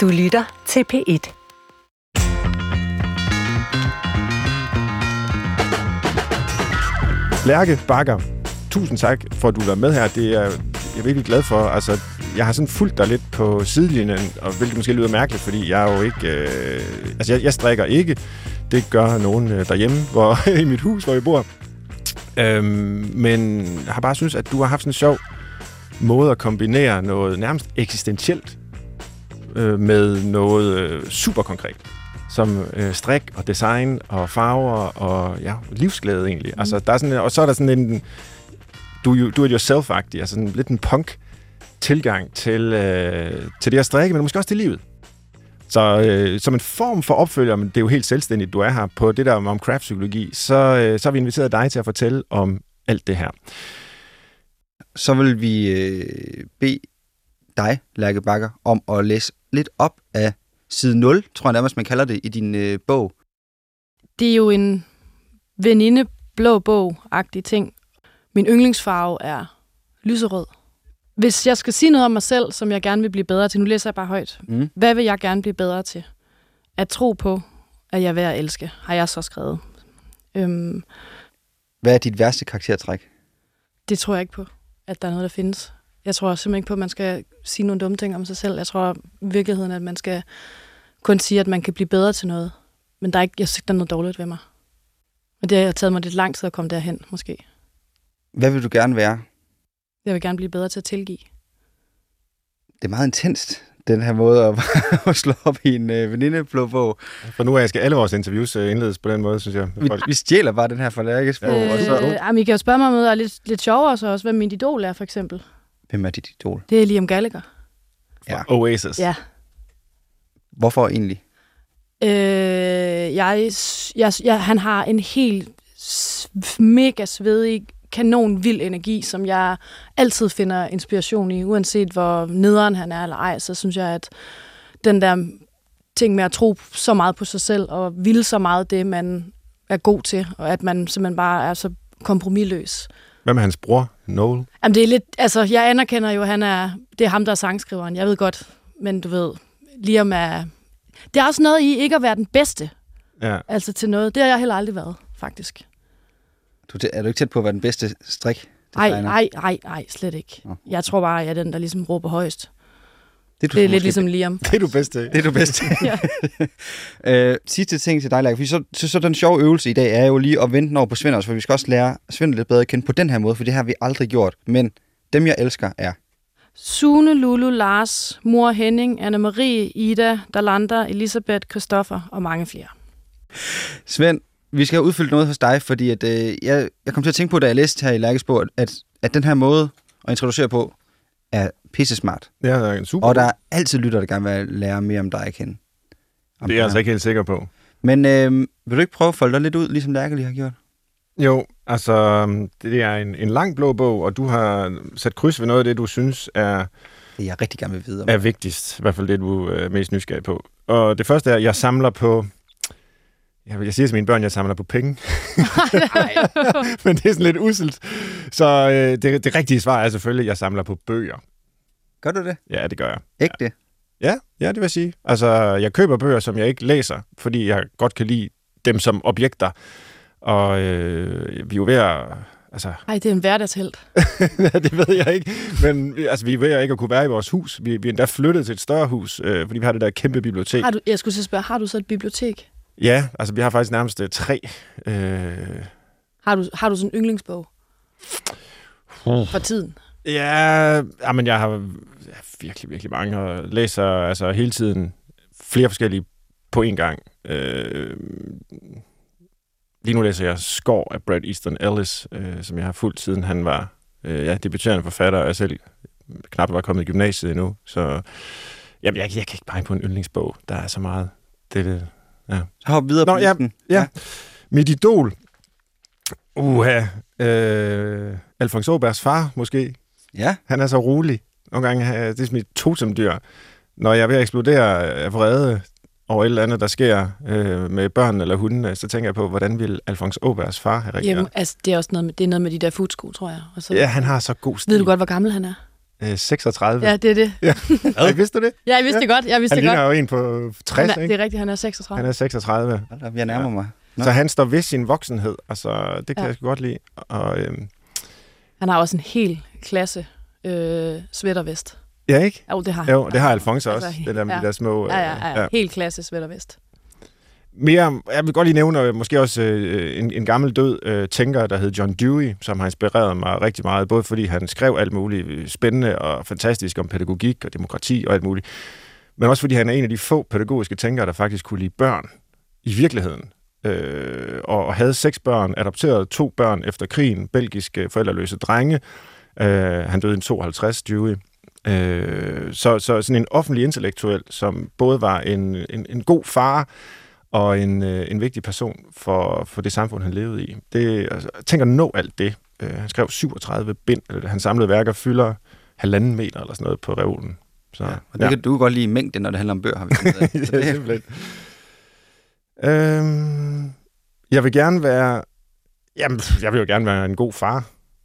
Du lytter til P1. Lærke Bakker, tusind tak for, at du var med her. Det er jeg er virkelig glad for. Altså, jeg har sådan fulgt dig lidt på sidelinjen, og hvilket måske lyder mærkeligt, fordi jeg er jo ikke... Øh, altså, jeg, jeg strikker ikke. Det gør nogen øh, derhjemme, hvor, i mit hus, hvor jeg bor. Øhm, men jeg har bare synes, at du har haft sådan en sjov måde at kombinere noget nærmest eksistentielt øh, med noget øh, super konkret som øh, strik og design og farver og ja, livsglæde egentlig. Mm. Altså, der er sådan, og så er der sådan en do, do it yourself-agtig, altså sådan lidt en punk tilgang til, øh, til det at strikke, men måske også til livet. Så øh, som en form for opfølger, men det er jo helt selvstændigt, du er her på det der om craft-psykologi, så, øh, så har vi inviteret dig til at fortælle om alt det her. Så vil vi øh, bede dig, Lærke Bakker, om at læse lidt op af side 0, tror jeg nærmest, man kalder det, i din øh, bog. Det er jo en veninde blå bog-agtig ting. Min yndlingsfarve er lyserød. Hvis jeg skal sige noget om mig selv, som jeg gerne vil blive bedre til, nu læser jeg bare højt. Mm. Hvad vil jeg gerne blive bedre til? At tro på, at jeg er værd at elske, har jeg så skrevet. Øhm, Hvad er dit værste karaktertræk? det tror jeg ikke på, at der er noget, der findes. Jeg tror simpelthen ikke på, at man skal sige nogle dumme ting om sig selv. Jeg tror i virkeligheden, at man skal kun sige, at man kan blive bedre til noget. Men der er ikke, jeg synes ikke, der er noget dårligt ved mig. Og det har taget mig lidt lang tid at komme derhen, måske. Hvad vil du gerne være? Jeg vil gerne blive bedre til at tilgive. Det er meget intenst, den her måde at, at slå op i en øh, venindeblå bog. For nu af skal alle vores interviews øh, indledes på den måde, synes jeg. Vi, vi stjæler bare den her fra Lærkes bog, Øh, og så... jamen, I kan jo spørge mig om noget, der er lidt, lidt sjovere så også, hvad min idol er, for eksempel. Hvem er dit idol? Det er Liam Gallagher. Ja. Oasis. Ja. Hvorfor egentlig? Øh, jeg, jeg, jeg, han har en helt mega svedig, kanon vild energi, som jeg altid finder inspiration i, uanset hvor nederen han er eller ej, så synes jeg, at den der ting med at tro så meget på sig selv, og ville så meget det, man er god til, og at man simpelthen bare er så kompromilløs. Hvad med hans bror, Noel? Jamen det er lidt, altså jeg anerkender jo, han er, det er ham, der er sangskriveren, jeg ved godt, men du ved, Liam er, det er også noget i ikke at være den bedste, Ja. altså til noget. Det har jeg heller aldrig været, faktisk. Du, er du ikke tæt på at være den bedste strik? Nej, nej, nej, nej, slet ikke. Nå. Jeg tror bare, jeg er den, der ligesom råber højst. Det er, du Det er lidt ligesom Liam. Det er du bedst til. Det er du bedst til. Ja. øh, sidste ting til dig, Lærke. Fordi så, så, så den sjove øvelse i dag er jo lige at vente over på Svend også, for vi skal også lære Svend lidt bedre at kende på den her måde, for det har vi aldrig gjort. Men dem, jeg elsker, er... Sune, Lulu, Lars, mor Henning, Anne-Marie, Ida, Dalanda, Elisabeth, Christoffer og mange flere. Svend, vi skal have udfyldt noget hos dig, fordi at, øh, jeg, jeg kom til at tænke på, da jeg læste her i Lærkes bog, at, at den her måde at introducere på er pisse smart. Ja, er super. Og der er altid lytter, der gerne vil lære mere om dig at kende. Om det er jeg altså ikke helt sikker på. Men øh, vil du ikke prøve at folde dig lidt ud, ligesom Lærke lige har gjort? Jo, altså, det er en, en lang blå bog, og du har sat kryds ved noget af det, du synes er, Det jeg rigtig gerne vil vide om. er vigtigst. I hvert fald det, du er mest nysgerrig på. Og det første er, at jeg samler på... Jeg, jeg siger til mine børn, at jeg samler på penge. Men det er sådan lidt uselt. Så øh, det, det rigtige svar er selvfølgelig, at jeg samler på bøger. Gør du det? Ja, det gør jeg. Ægte? Ja, ja, det vil jeg sige. Altså, jeg køber bøger, som jeg ikke læser, fordi jeg godt kan lide dem som objekter. Og øh, vi er jo ved at... Altså, Ej, det er en hverdagshelt. det ved jeg ikke. Men vi- altså, vi er ved at ikke at kunne være i vores hus. Vi, vi er endda flyttet til et større hus, øh, fordi vi har det der kæmpe bibliotek. Har du, jeg skulle så spørge, har du så et bibliotek? Ja, altså vi har faktisk nærmest øh, tre. Øh, Har du, har du sådan en yndlingsbog for tiden? ja, men jeg har ja, virkelig, virkelig mange, og læser altså hele tiden flere forskellige på én gang. Øh, lige nu læser jeg Skår af Brad Easton Ellis, øh, som jeg har fulgt siden han var øh, ja, debuterende forfatter, og jeg selv knap var kommet i gymnasiet endnu. Så jamen, jeg, jeg kan ikke pege på en yndlingsbog. Der er så meget. Det, det, Så hop videre Nå, på ja, listen. ja. Mit idol. Uha. Øh, Alfons Åbergs far, måske. ja. Han er så rolig. Nogle gange, øh, det er som et totemdyr. Når jeg er ved at eksplodere af vrede over et eller andet, der sker øh, med børn eller hundene, så tænker jeg på, hvordan vil Alfons Åbergs far have reageret? Jamen, altså, det er også noget med, det er noget med de der futsko, tror jeg. Og så Ja, han har så god stil. ved du godt, hvor gammel han er? Øh, 36. Ja, det er det. Ej, vidste du det? Ja, jeg vidste det godt. Jeg vidste Han det ligner godt. jo en på 60, Han er, det ikke? er rigtigt, han er 36. Han er 36. Hold op, Jeg nærmer Ja. mig. Nå. Så han står ved sin voksenhed. Altså, det kan Ja. jeg sgu godt lide. Og, øhm, Han har også en hel klasse øh, sweatervest. ja, ikke? Jo, det har han. Jo, det har Alfonso også. Altså, det der med ja. de der små... Ja, ja, øh, ja. Helt klasse sweatervest. Mere, jeg vil godt lige nævne måske også øh, en, en gammel død øh, tænker, der hed John Dewey, som har inspireret mig rigtig meget, både fordi han skrev alt muligt spændende og fantastisk om pædagogik og demokrati og alt muligt, men også fordi han er en af de få pædagogiske tænkere, der faktisk kunne lide børn i virkeligheden. Øh, og, og havde seks børn, adopterede to børn efter krigen, belgiske øh, forældreløse drenge. Øh, han døde i 52, Dewey. Øh, så, så sådan en offentlig intellektuel, som både var en, en, en god far, og en, øh, en vigtig person for, for det samfund, han levede i. Det, altså, tænker at nå alt det. Øh, han skrev 37 bind, eller hans samlede værker fylder halvanden meter eller sådan noget på reolen. Så, Ja, og det kan du godt lide mængde, når det handler om bøger, har vi fundet. Så ja, det, simpelthen. Øhm, jeg vil gerne være... Jamen, jeg vil jo gerne være en god far.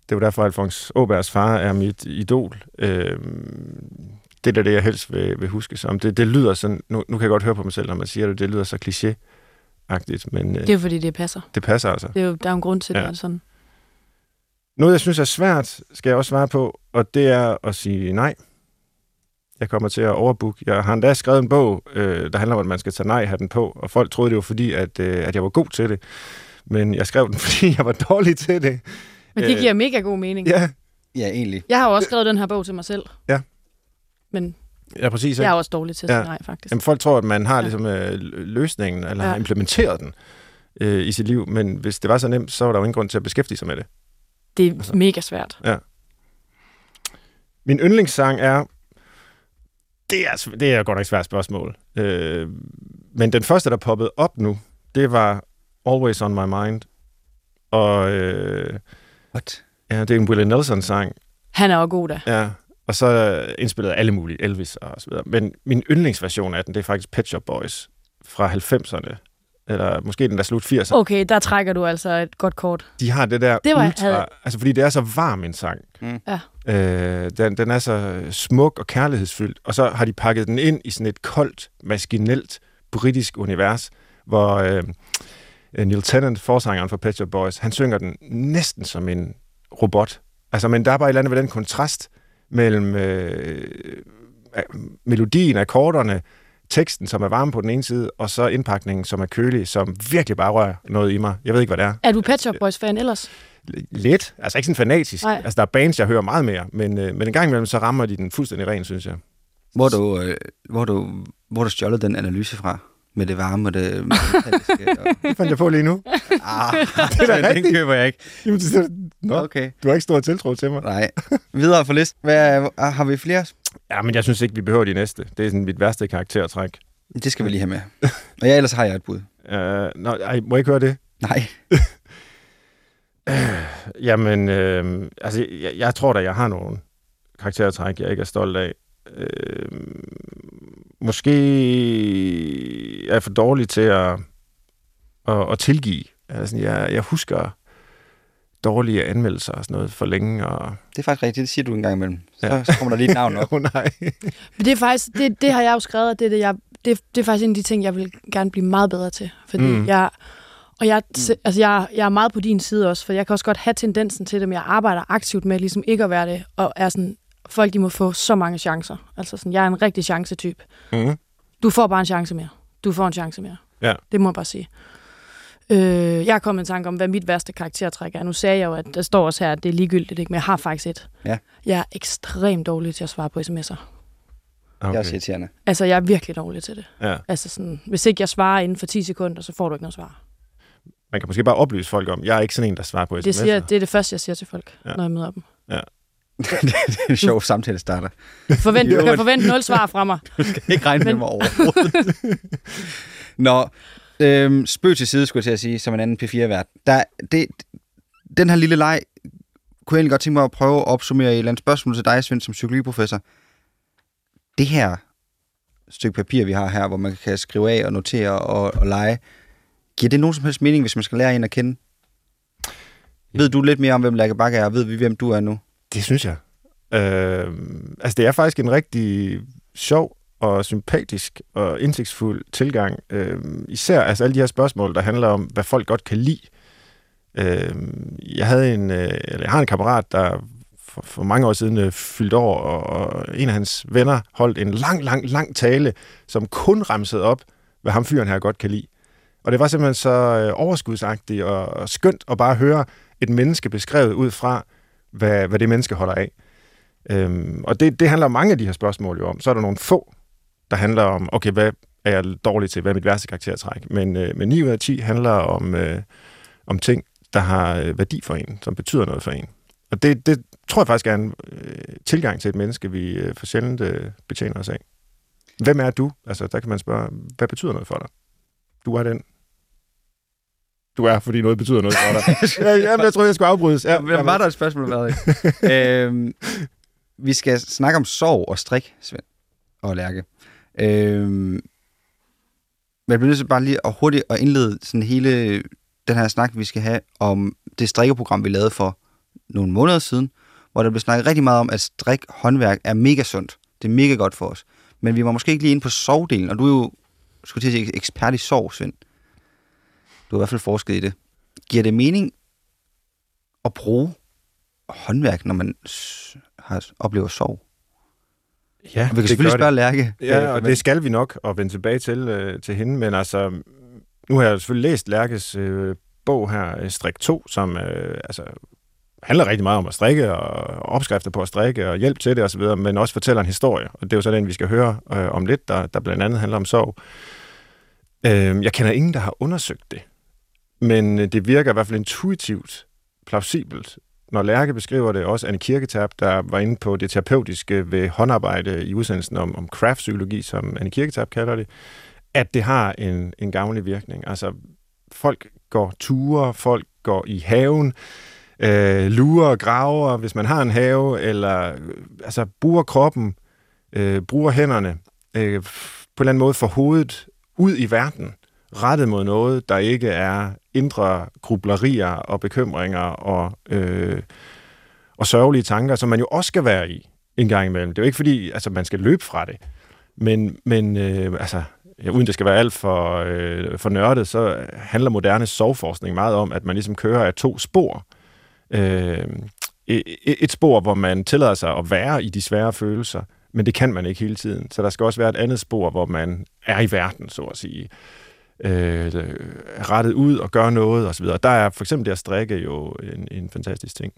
Det er jo derfor, at Alfons Åbergs far er mit idol. Øhm, det er da det, jeg helst vil, vil huske som. Det, det lyder sådan... Nu, nu kan jeg godt høre på mig selv, når man siger det. Det lyder så kliché-agtigt, men øh, Det er jo fordi, det passer. det passer altså. Det er jo, der er jo en grund til, Ja. det er sådan. Noget, jeg synes er svært, skal jeg også svare på, og det er at sige nej. Jeg kommer til at overbooke. Jeg har endda skrevet en bog, øh, der handler om, at man skal tage nej-hatten på, og folk troede, det var fordi, at, øh, at jeg var god til det. Men jeg skrev den, fordi jeg var dårlig til det. Men det Øh, giver mega god mening. Ja, ja, egentlig. Jeg har jo også skrevet den her bog til mig selv. Ja. Men ja præcis. jeg Ja. er også dårlig til at Ja. sige nej, faktisk. Jamen, folk tror, at man har Ja. ligesom, øh, løsningen, eller Ja. har implementeret den øh, i sit liv, men hvis det var så nemt, så var der jo ingen grund til at beskæftige sig med det. Det er Altså. mega svært. Min yndlingssang er... Det er, det er godt nok et svært spørgsmål. Øh, men den første, der poppede op nu, det var Always on My Mind. Og øh, What? ja, det er en Willie Nelson-sang. Han er også god da. Ja, og så indspillet af alle mulige, Elvis og så videre. Men min yndlingsversion af den, det er faktisk Pet Shop Boys fra 90'erne. Eller måske den der slut 80'erne. Okay, der trækker du altså et godt kort. De har det der Det var- ultra... havde- Altså, fordi det er så varm en sang. Mm. Ja. Øh, den, den er så smuk og kærlighedsfyldt. Og så har de pakket den ind i sådan et koldt, maskinelt, britisk univers, hvor øh, Neil Tennant, forsangeren for Pet Shop Boys, han synger den næsten som en robot. Altså, men der er bare et eller andet ved den kontrast mellem øh, melodien, akkorderne, teksten, som er varm på den ene side, og så indpakningen, som er kølig, som virkelig bare rører noget i mig. Jeg ved ikke, hvad det er. Er du Pet Shop Boys fan ellers? Lidt. Altså ikke sådan fanatisk. Nej. Altså der er bands, jeg hører meget mere, men, øh, men en gang imellem, så rammer de den fuldstændig ren, synes jeg. Hvor du, øh, hvor du, hvor du stjålet den analyse fra? Med det varme og det metalliske? Og... Det fandt jeg på lige nu. Ah, Det er da den rigtigt. køber jeg ikke. Jamen, det, Nå, okay. Okay. du har ikke stor tiltro til mig. Nej. Videre for listen. Hvad, er- har vi flere? Ja, men jeg synes ikke, vi behøver de næste. Det er sådan mit værste karaktertræk. Det skal vi lige have med. Og ja, ellers har jeg et bud. Uh, nå, ej, må jeg ikke høre det? Nej. Jamen, øh, altså, jeg, jeg tror da, jeg har nogle karaktertræk, jeg ikke er stolt af. Øh, måske er jeg for dårlig til at, at, at tilgive. Altså, jeg, jeg husker dårlige anmeldelser og sådan noget for længe. Og... Det er faktisk rigtigt. Det siger du en gang imellem. Så, Ja. så kommer der lige et navn op. oh, nej. Men det er faktisk, det, det har jeg jo skrevet, at det, er det, jeg, det, det er faktisk en af de ting, jeg vil gerne blive meget bedre til. Fordi Mm. mm. jeg, og jeg, altså jeg, jeg er meget på din side også, for jeg kan også godt have tendensen til det, men jeg arbejder aktivt med ligesom ikke at være det, og er sådan, folk de må få så mange chancer. Altså sådan, jeg er en rigtig chancetype. Mm. Du får bare en chance mere. Du får en chance mere. Ja. Det må jeg bare sige. Øh, jeg er kommet i tanke om, hvad mit værste karaktertræk er. Nu sagde jeg jo, at der står også her, at det er ligegyldigt, ikke? men jeg har faktisk et. Ja. Jeg er ekstremt dårlig til at svare på sms'er. Det er Okay. også irriterende. Altså, jeg er virkelig dårlig til det. Ja. Altså sådan, hvis ikke jeg svarer inden for 10 sekunder, så får du ikke noget svar. Man kan måske bare oplyse folk om, jeg er ikke sådan en, der svarer på sms'er. Det, siger, det er det første, jeg siger til folk, Ja. ja. når jeg møder dem. Det er en sjov samtale starter. Forvent, du kan forvente nul svar fra mig. Du skal ikke regne med Men- mig overhovedet. Nå, øhm, spøg til side, skulle jeg til at sige, som en anden P4-vært. Der, det, den her lille leg, kunne jeg egentlig godt tænke mig at prøve at opsummere i et eller andet spørgsmål til dig, Svend, som psykologiprofessor. Det her stykke papir, vi har her, hvor man kan skrive af og notere og, og lege, giver det nogen som helst mening, hvis man skal lære en at kende? Ja. Ved du lidt mere om, hvem Lærke Bakke er, og ved vi, hvem du er nu? Det synes jeg. Øh, altså, det er faktisk en rigtig sjov og sympatisk og indsigtsfuld tilgang. Øh, især altså alle de her spørgsmål, der handler om, hvad folk godt kan lide. Øh, jeg havde en, øh, eller jeg har en kammerat, der for, for mange år siden øh, fyldte over, og, og en af hans venner holdt en lang, lang, lang tale, som kun ramsede op, hvad ham fyren her godt kan lide. Og det var simpelthen så øh, overskudsagtigt og, og skønt at bare høre et menneske beskrevet ud fra, hvad, hvad det menneske holder af. Øhm, og det, det handler mange af de her spørgsmål jo om. Så er der nogle få, der handler om, okay, hvad er jeg dårlig til? Hvad er mit værste karaktertræk? Men, øh, men 9 ud af 10 handler om, øh, om ting, der har øh, værdi for en, som betyder noget for en. Og det, det tror jeg faktisk er en øh, tilgang til et menneske, vi øh, for sjældent øh, betjener os af. Hvem er du? Altså, der kan man spørge, hvad betyder noget for dig? Du er den. Du er, fordi noget betyder noget for dig. ja, jeg tror, jeg skulle afbrydes. Ja, Hvad var der et spørgsmål, hvad øhm, Vi skal snakke om sorg og strik, Svend og Lærke. Øhm, men jeg bliver nødt til bare lige at hurtigt at indlede sådan hele den her snak, vi skal have om det strikkeprogram, vi lavede for nogle måneder siden, hvor der blev snakket rigtig meget om, at strik håndværk er mega sundt. Det er mega godt for os. Men vi var måske ikke lige inde på sovdelen, og du er jo, skulle til at sige, ekspert i sov, Svend. Har i hvert fald forsket i det. Giver det mening at bruge håndværk, når man har, oplever sorg? Ja, vi kan selvfølgelig spørge Lærke. Ja, og det skal vi nok og vende tilbage til, øh, til hende, men altså, nu har jeg selvfølgelig læst Lærkes øh, bog her, øh, Strik 2, som øh, altså, handler rigtig meget om at strikke, og opskrifter på at strikke, og hjælp til det osv., men også fortæller en historie, og det er jo så den, vi skal høre øh, om lidt, der, der blandt andet handler om sorg. Øh, jeg kender ingen, der har undersøgt det, men øh, det virker i hvert fald intuitivt plausibelt, når Lærke beskriver det, også Anne Kirketab, der var inde på det terapeutiske ved håndarbejde i udsendelsen om, om craftpsykologi, som Anne Kirketab kalder det, at det har en, en gavnlig virkning. Altså, folk går ture, folk går i haven, øh, lurer og graver, hvis man har en have, eller øh, altså, bruger kroppen, øh, bruger hænderne, øh, på en eller anden måde for hovedet ud i verden, rettet mod noget, der ikke er indre grublerier og bekymringer og, øh, og sørgelige tanker, som man jo også skal være i en gang imellem. Det er jo ikke fordi, altså, man skal løbe fra det, men, men øh, altså, ja, uden det skal være alt for, øh, for nørdet, så handler moderne sovforskning meget om, at man ligesom kører af to spor. Øh, et spor, hvor man tillader sig at være i de svære følelser, men det kan man ikke hele tiden. Så der skal også være et andet spor, hvor man er i verden, så at sige øh, rettet ud og gøre noget osv. Der er for eksempel det at strikke jo en, en fantastisk ting.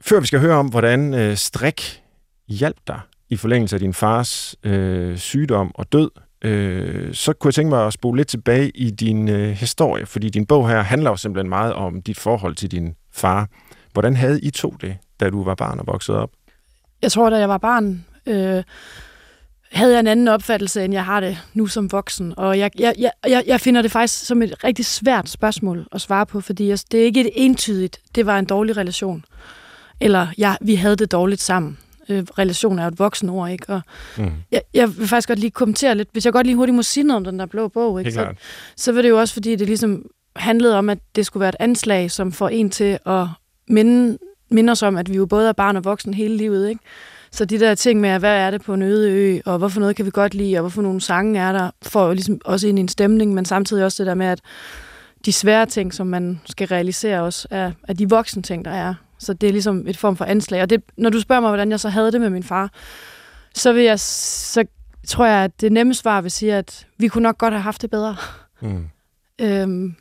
Før vi skal høre om, hvordan øh, strik hjalp dig i forlængelse af din fars øh, sygdom og død, øh, så kunne jeg tænke mig at spole lidt tilbage i din øh, historie, fordi din bog her handler jo simpelthen meget om dit forhold til din far. Hvordan havde I to det, da du var barn og voksede op? Jeg tror, da jeg var barn, øh, havde jeg en anden opfattelse, end jeg har det nu som voksen. Og jeg, jeg, jeg, jeg finder det faktisk som et rigtig svært spørgsmål at svare på, fordi jeg, det er ikke et entydigt, det var en dårlig relation. Eller ja, vi havde det dårligt sammen. Øh, relation er jo et voksen ord, ikke? Og mm. jeg, jeg vil faktisk godt lige kommentere lidt, hvis jeg godt lige hurtigt må sige noget om den der blå bog, ikke? Så, så var det jo også, fordi det ligesom handlede om, at det skulle være et anslag, som får en til at minde, minde os om, at vi jo både er barn og voksen hele livet, ikke? Så de der ting med, hvad er det på en øde ø, og hvorfor noget kan vi godt lide, og hvorfor nogle sange er der, får ligesom også ind i en stemning, men samtidig også det der med, at de svære ting, som man skal realisere også, er, er de voksne ting, der er. Så det er ligesom et form for anslag. Og det, når du spørger mig, hvordan jeg så havde det med min far, så vil jeg, så tror jeg, at det nemme svar vil sige, at vi kunne nok godt have haft det bedre. Mm. øhm,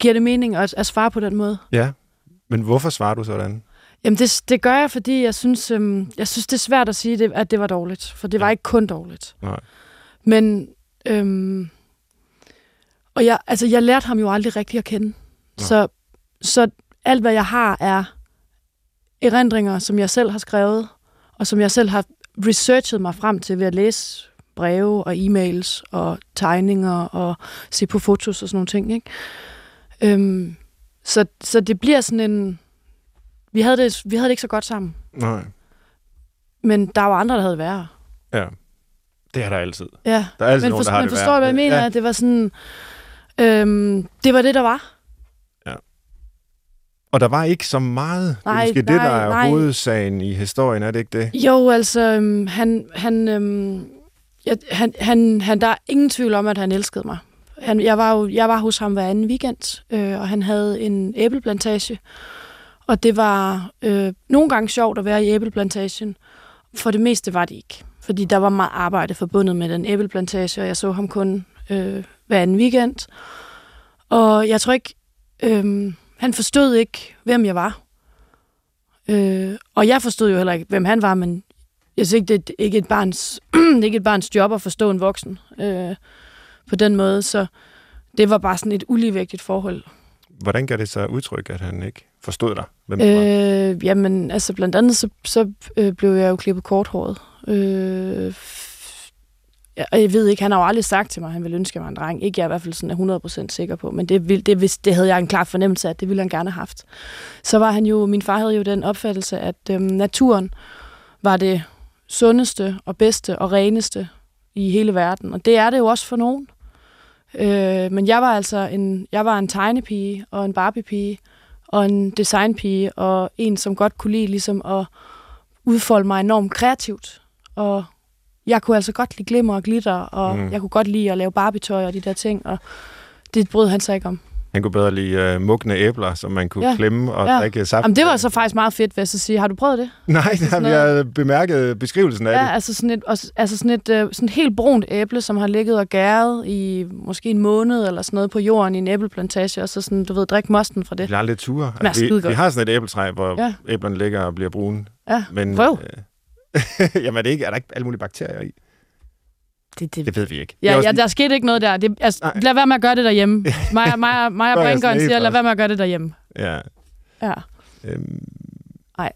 giver det mening at, at svare på den måde? Ja, men hvorfor svarer du sådan? Jamen, det, det gør jeg, fordi jeg synes, øhm, jeg synes, det er svært at sige, det, at det var dårligt. For det var ikke kun dårligt. Nej. Men, øhm, og jeg, altså, jeg lærte ham jo aldrig rigtig at kende. Så, så alt, hvad jeg har, er erindringer, som jeg selv har skrevet, og som jeg selv har researchet mig frem til ved at læse breve og e-mails og tegninger og se på fotos og sådan nogle ting. Ikke? Øhm, så, så det bliver sådan en vi havde det, vi havde det ikke så godt sammen. Nej. Men der var andre, der havde det værre. Ja. Det er der altid. Ja. Der er altid men nogen, for, der har men det forstår du, hvad jeg mener? Ja. Det var sådan... Øhm, det var det, der var. Ja. Og der var ikke så meget. Nej, det er måske nej, det, der er nej. hovedsagen i historien, er det ikke det? Jo, altså, øhm, han, han, øhm, jeg, han, han, han, der er ingen tvivl om, at han elskede mig. Han, jeg, var jo, jeg var hos ham hver anden weekend, øh, og han havde en æbleplantage. Og det var øh, nogle gange sjovt at være i æbleplantagen. For det meste var det ikke. Fordi der var meget arbejde forbundet med den æbleplantage, og jeg så ham kun øh, hver anden weekend. Og jeg tror ikke, øh, han forstod ikke, hvem jeg var. Øh, og jeg forstod jo heller ikke, hvem han var, men jeg synes ikke, det er ikke et barns, ikke et barns job at forstå en voksen øh, på den måde, så det var bare sådan et uligevægtigt forhold. Hvordan gør det så udtryk, at han ikke forstod dig? Hvem øh, var? Jamen, altså blandt andet, så, så øh, blev jeg jo klippet korthåret. Øh, f- og jeg ved ikke, han har jo aldrig sagt til mig, at han ville ønske mig en dreng. Ikke jeg er i hvert fald sådan er 100% sikker på, men det, vil, det, hvis, det havde jeg en klar fornemmelse af, at det ville han gerne have haft. Så var han jo, min far havde jo den opfattelse, at øh, naturen var det sundeste og bedste og reneste i hele verden. Og det er det jo også for nogen. Øh, men jeg var altså en, jeg var en tegnepige og en Barbie-pige og en designpige og en, som godt kunne lide ligesom at udfolde mig enormt kreativt. Og jeg kunne altså godt lide glimmer og glitter, og mm. jeg kunne godt lide at lave Barbie-tøj og de der ting, og det brød han sig ikke om. Han kunne bedre lide uh, mugne æbler, som man kunne ja. Ja. klemme og ja. Ja. drikke saft. Jamen, det var så faktisk meget fedt, vil jeg så sige. Har du prøvet det? Nej, har sådan vi har bemærket beskrivelsen af Ja, det. altså sådan et, altså sådan et øh, sådan et helt brunt æble, som har ligget og gæret i måske en måned eller sådan noget på jorden i en æbleplantage, og så sådan, du ved, drik mosten fra Vi det. bliver aldrig ture. Smager Altså, vi, vi har sådan et æbletræ, hvor ja. Ja. æblerne ligger og bliver brune. Ja, Men, Prøv. Øh, jamen, er, det ikke, er der ikke alle mulige bakterier i? Det, det, Det ved vi ikke. Ja, ja, der skete ikke noget der. Det, altså, Nej. lad være med at gøre det derhjemme. Gør jeg Brinkeren sådan siger, lad være med at gøre det derhjemme. Ja. Ja, Øhm, nej.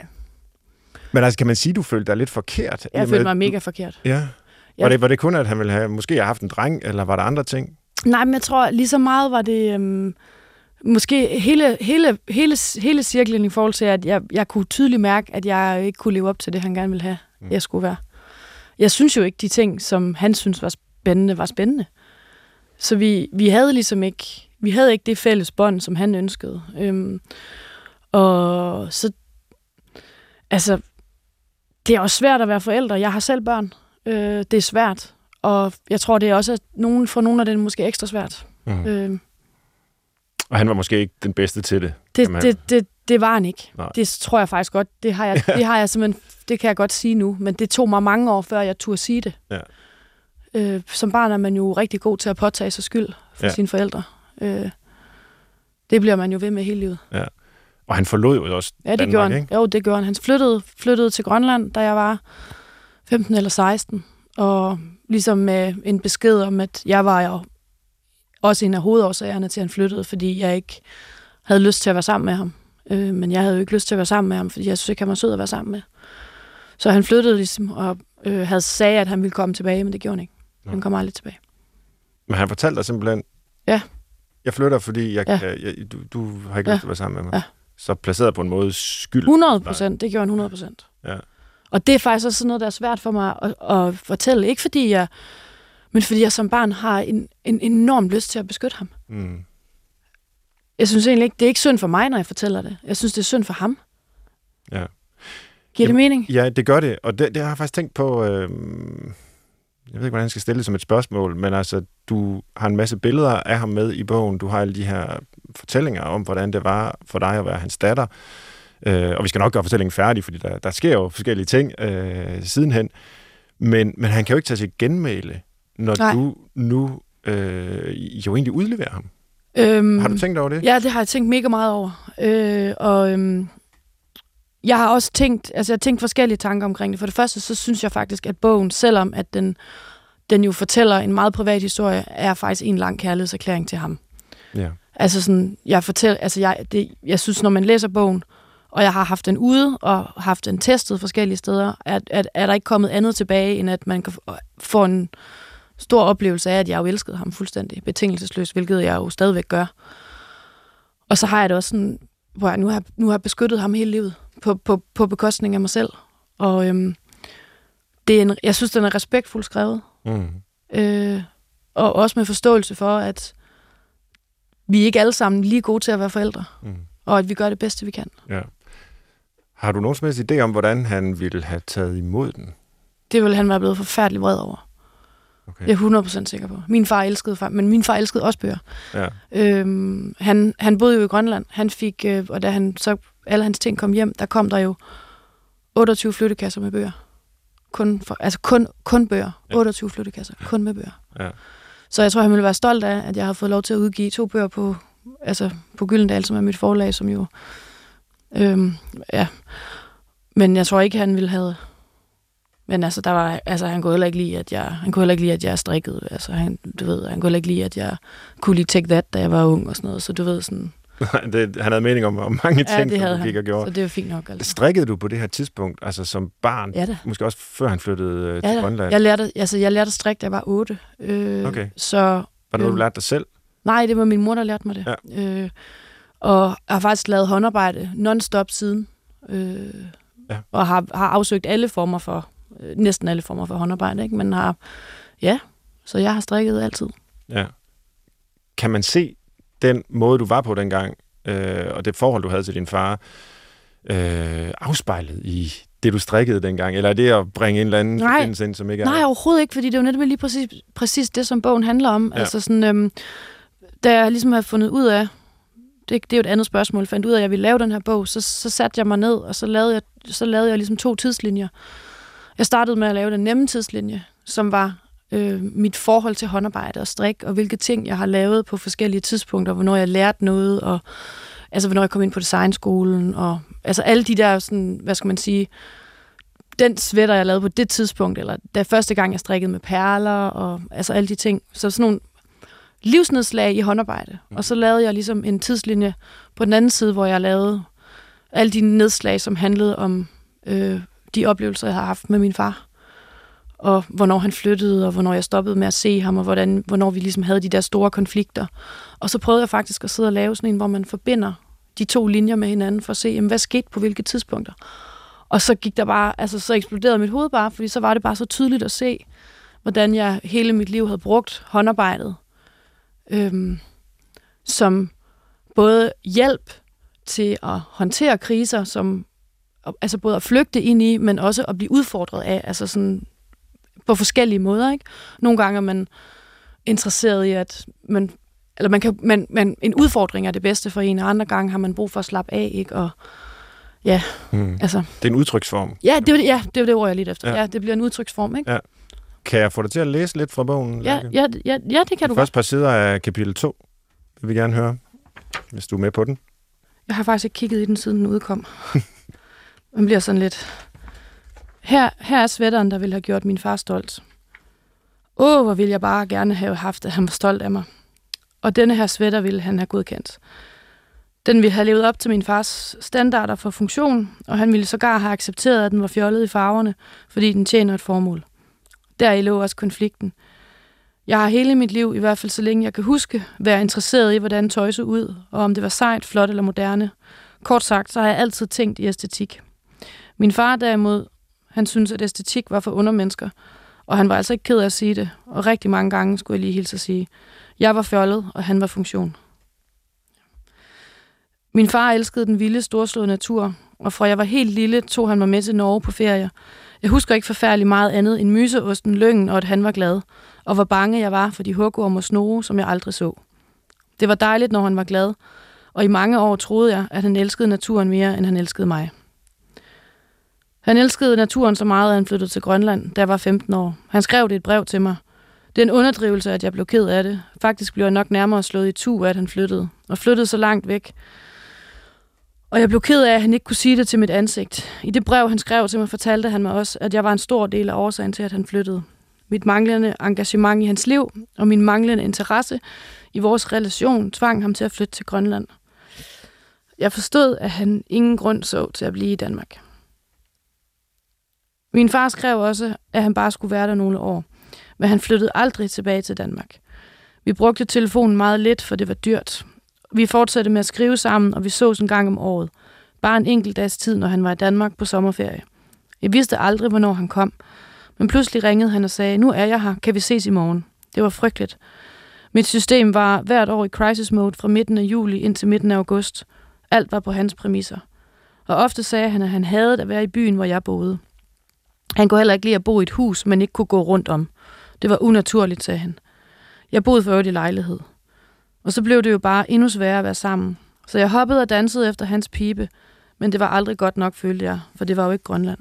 men altså, kan man sige, du følte dig lidt forkert? Jeg følte mig mega forkert. Ja. Ja. Var, det, var det kun, at han ville have, måske have haft en dreng, eller var der andre ting? Nej, men jeg tror lige så meget var det... Øhm, måske hele, hele, hele, hele cirklen i forhold til, at jeg, jeg kunne tydeligt mærke, at jeg ikke kunne leve op til det, han gerne ville have, mm. jeg skulle være. Jeg synes jo ikke, de ting, som han synes var spændende, var spændende. Så vi, vi havde ligesom ikke, vi havde ikke det fælles bånd, som han ønskede. Øhm, og så, altså, det er også svært at være forældre. Jeg har selv børn. Øh, det er svært. Og jeg tror, det er også at nogen, for nogle af det måske ekstra svært. Mm. Øh, Og han var måske ikke den bedste til det. det, det, det, det var han ikke. Nej. Det tror jeg faktisk godt. Det har jeg, det har jeg simpelthen, det kan jeg godt sige nu. Men det tog mig mange år, før jeg turde sige det. Ja. Øh, som barn er man jo rigtig god til at påtage sig skyld for Ja. ja. sine forældre. Øh, det bliver man jo ved med hele livet. Og han forlod jo også Ja, det Danmark, gjorde han. ikke? Jo, det gjorde han. Han flyttede, flyttede til Grønland, da jeg var 15 eller 16. Og ligesom med en besked om, at jeg var jo også en af hovedårsagerne til, at han flyttede, fordi jeg ikke havde lyst til at være sammen med ham. Øh, men jeg havde jo ikke lyst til at være sammen med ham, fordi jeg synes ikke, han var sød at være sammen med. Så han flyttede ligesom, og øh, havde sagt, at han ville komme tilbage, men det gjorde han ikke. Nå. Han kom aldrig tilbage. Men han fortalte dig simpelthen, Ja. jeg flytter, fordi jeg, Ja. jeg, jeg, du, du har ikke Ja. lyst til at være sammen med mig. Ja. Så placeret på en måde skyld. 100 procent, det gjorde han 100 procent. Ja. Og det er faktisk også sådan noget, der er svært for mig at, at fortælle. Ikke fordi jeg, men fordi jeg som barn har en, en enorm lyst til at beskytte ham. Mm. Jeg synes egentlig ikke, det er ikke synd for mig, når jeg fortæller det. Jeg synes, det er synd for ham. Ja. Giver det mening? Ja, det gør det. Og det, det har jeg faktisk tænkt på... Øh, jeg ved ikke, hvordan jeg skal stille det som et spørgsmål, men altså, du har en masse billeder af ham med i bogen. Du har alle de her fortællinger om, hvordan det var for dig at være hans datter. Øh, og vi skal nok gøre fortællingen færdig, fordi der, der sker jo forskellige ting øh, sidenhen. Men, men han kan jo ikke tage sig genmæle, når Nej. du nu øh, jo egentlig udleverer ham. Øhm, Har du tænkt over det? Ja, det har jeg tænkt mega meget over. Øh, og øhm, jeg har også tænkt, altså jeg har tænkt forskellige tanker omkring det. For det første, så synes jeg faktisk, at bogen, selvom at den, den jo fortæller en meget privat historie, er faktisk en lang kærlighedserklæring til ham. Ja. Altså sådan, jeg fortæller, altså jeg, det, jeg synes, når man læser bogen, og jeg har haft den ude og haft den testet forskellige steder, at, at, er der ikke kommet andet tilbage, end at man kan få- få en stor oplevelse af, at jeg jo elskede ham fuldstændig betingelsesløst, hvilket jeg jo stadigvæk gør. Og så har jeg det også sådan, hvor jeg nu har, nu har beskyttet ham hele livet på, på, på bekostning af mig selv. Og øhm, det er en, jeg synes, den er respektfuldt skrevet. Mm. Øh, og også med forståelse for, at vi ikke alle sammen lige gode til at være forældre. Mm. og at vi gør det bedste, vi kan. Ja. Har du nogen som helst idé om, hvordan han ville have taget imod den? Det ville han være blevet forfærdelig vred over. Okay. Det er jeg 100% sikker på. Min far elskede far, men min far elskede også bøger. Ja. Øhm, han, han boede jo i Grønland. Han fik, øh, og da han så alle hans ting kom hjem, der kom der jo 28 flyttekasser med bøger. Kun, for, altså kun, kun bøger. Ja. 28 flyttekasser, kun med bøger. Ja. Så jeg tror, han ville være stolt af, at jeg har fået lov til at udgive to bøger på, altså på Gyldendal, som er mit forlag, som jo... Øhm, ja. Men jeg tror ikke, han ville have... Men altså, der var, altså, han kunne heller ikke lide, at jeg, han kunne heller ikke lide, at jeg strikkede. Altså, han, du ved, han kunne heller ikke lide, at jeg kunne lide Take That, da jeg var ung og sådan noget. Så du ved, sådan, det, han havde mening om, om mange ting, ja, det som du gik og gjorde. Så det var fint nok. Altså. Strikkede du på det her tidspunkt, altså som barn? Ja da. Måske også før han flyttede øh, ja, til Grønland? Jeg lærte, altså, jeg lærte at strikke, da jeg var otte. Øh, okay. Så, var det noget, øh, du lærte dig selv? Nej, det var min mor, der lærte mig det. Ja. Øh, og jeg har faktisk lavet håndarbejde non-stop siden. Øh, ja. Og har, har afsøgt alle former for, øh, næsten alle former for håndarbejde, ikke? men har, ja, så jeg har strikket altid. Ja. Kan man se den måde, du var på dengang, øh, og det forhold, du havde til din far, øh, afspejlet i det, du strikkede dengang? Eller er det at bringe en eller anden Nej. forbindelse ind, som ikke er... Nej, overhovedet ikke, fordi det er jo netop lige præcis, præcis det, som bogen handler om. Ja. Altså sådan, øhm, da jeg ligesom havde fundet ud af, det, det er jo et andet spørgsmål, fandt ud af, at jeg ville lave den her bog, så, så satte jeg mig ned, og så lavede jeg, så lavede jeg ligesom to tidslinjer. Jeg startede med at lave den nemme tidslinje, som var øh, mit forhold til håndarbejde og strik, og hvilke ting jeg har lavet på forskellige tidspunkter, hvornår jeg lærte noget, og altså hvornår jeg kom ind på designskolen, og altså alle de der, sådan, hvad skal man sige, den sweater, jeg lavede på det tidspunkt, eller da første gang, jeg strikkede med perler, og altså alle de ting. Så sådan nogle livsnedslag i håndarbejde. Og så lavede jeg ligesom en tidslinje på den anden side, hvor jeg lavede alle de nedslag, som handlede om øh, de oplevelser, jeg har haft med min far. Og hvornår han flyttede, og hvornår jeg stoppede med at se ham, og hvordan, hvornår vi ligesom havde de der store konflikter. Og så prøvede jeg faktisk at sidde og lave sådan en, hvor man forbinder de to linjer med hinanden, for at se, jamen, hvad skete på hvilke tidspunkter. Og så gik der bare, altså så eksploderede mit hoved bare, fordi så var det bare så tydeligt at se, hvordan jeg hele mit liv havde brugt håndarbejdet øhm, som både hjælp til at håndtere kriser, som altså både at flygte ind i, men også at blive udfordret af, altså sådan på forskellige måder, ikke? Nogle gange er man interesseret i, at man, eller man kan, man, man, en udfordring er det bedste for en, og andre gange har man brug for at slappe af, ikke? Og ja, hmm. altså... Det er en udtryksform. Ja, det er ja, det, er det ord, jeg lidt efter. Ja. Ja. det bliver en udtryksform, ikke? Ja. Kan jeg få dig til at læse lidt fra bogen? Ja, Lærke? ja, ja, ja det kan du første par sider af kapitel 2 vil vi gerne høre, hvis du er med på den. Jeg har faktisk ikke kigget i den, siden den udkom. Man bliver sådan lidt... Her, her er sweateren, der ville have gjort min far stolt. Åh, hvor ville jeg bare gerne have haft, at han var stolt af mig. Og denne her sweater ville han have godkendt. Den ville have levet op til min fars standarder for funktion, og han ville sågar have accepteret, at den var fjollet i farverne, fordi den tjener et formål. Der i lå også konflikten. Jeg har hele mit liv, i hvert fald så længe jeg kan huske, været interesseret i, hvordan tøj så ud, og om det var sejt, flot eller moderne. Kort sagt, så har jeg altid tænkt i æstetik. Min far derimod, han synes, at æstetik var for undermennesker, og han var altså ikke ked af at sige det, og rigtig mange gange skulle jeg lige hilse at sige, jeg var fjollet, og han var funktion. Min far elskede den vilde, storslåede natur, og fra jeg var helt lille, tog han mig med til Norge på ferie. Jeg husker ikke forfærdeligt meget andet end myseosten, lyngen og at han var glad, og hvor bange jeg var for de hugorm og snore, som jeg aldrig så. Det var dejligt, når han var glad, og i mange år troede jeg, at han elskede naturen mere, end han elskede mig. Han elskede naturen så meget, at han flyttede til Grønland, da jeg var 15 år. Han skrev det et brev til mig. Det er en underdrivelse, at jeg blev ked af det. Faktisk blev jeg nok nærmere slået i tu, at han flyttede. Og flyttede så langt væk. Og jeg blev ked af, at han ikke kunne sige det til mit ansigt. I det brev, han skrev til mig, fortalte han mig også, at jeg var en stor del af årsagen til, at han flyttede. Mit manglende engagement i hans liv og min manglende interesse i vores relation tvang ham til at flytte til Grønland. Jeg forstod, at han ingen grund så til at blive i Danmark. Min far skrev også, at han bare skulle være der nogle år, men han flyttede aldrig tilbage til Danmark. Vi brugte telefonen meget lidt, for det var dyrt. Vi fortsatte med at skrive sammen, og vi sås en gang om året. Bare en enkelt dags tid, når han var i Danmark på sommerferie. Jeg vidste aldrig, hvornår han kom, men pludselig ringede han og sagde, nu er jeg her, kan vi ses i morgen. Det var frygteligt. Mit system var hvert år i crisis mode fra midten af juli indtil midten af august. Alt var på hans præmisser. Og ofte sagde han, at han havde at være i byen, hvor jeg boede. Han kunne heller ikke lide at bo i et hus, men ikke kunne gå rundt om. Det var unaturligt, sagde han. Jeg boede for øvrigt i lejlighed. Og så blev det jo bare endnu sværere at være sammen. Så jeg hoppede og dansede efter hans pibe, men det var aldrig godt nok, følte jeg, for det var jo ikke Grønland.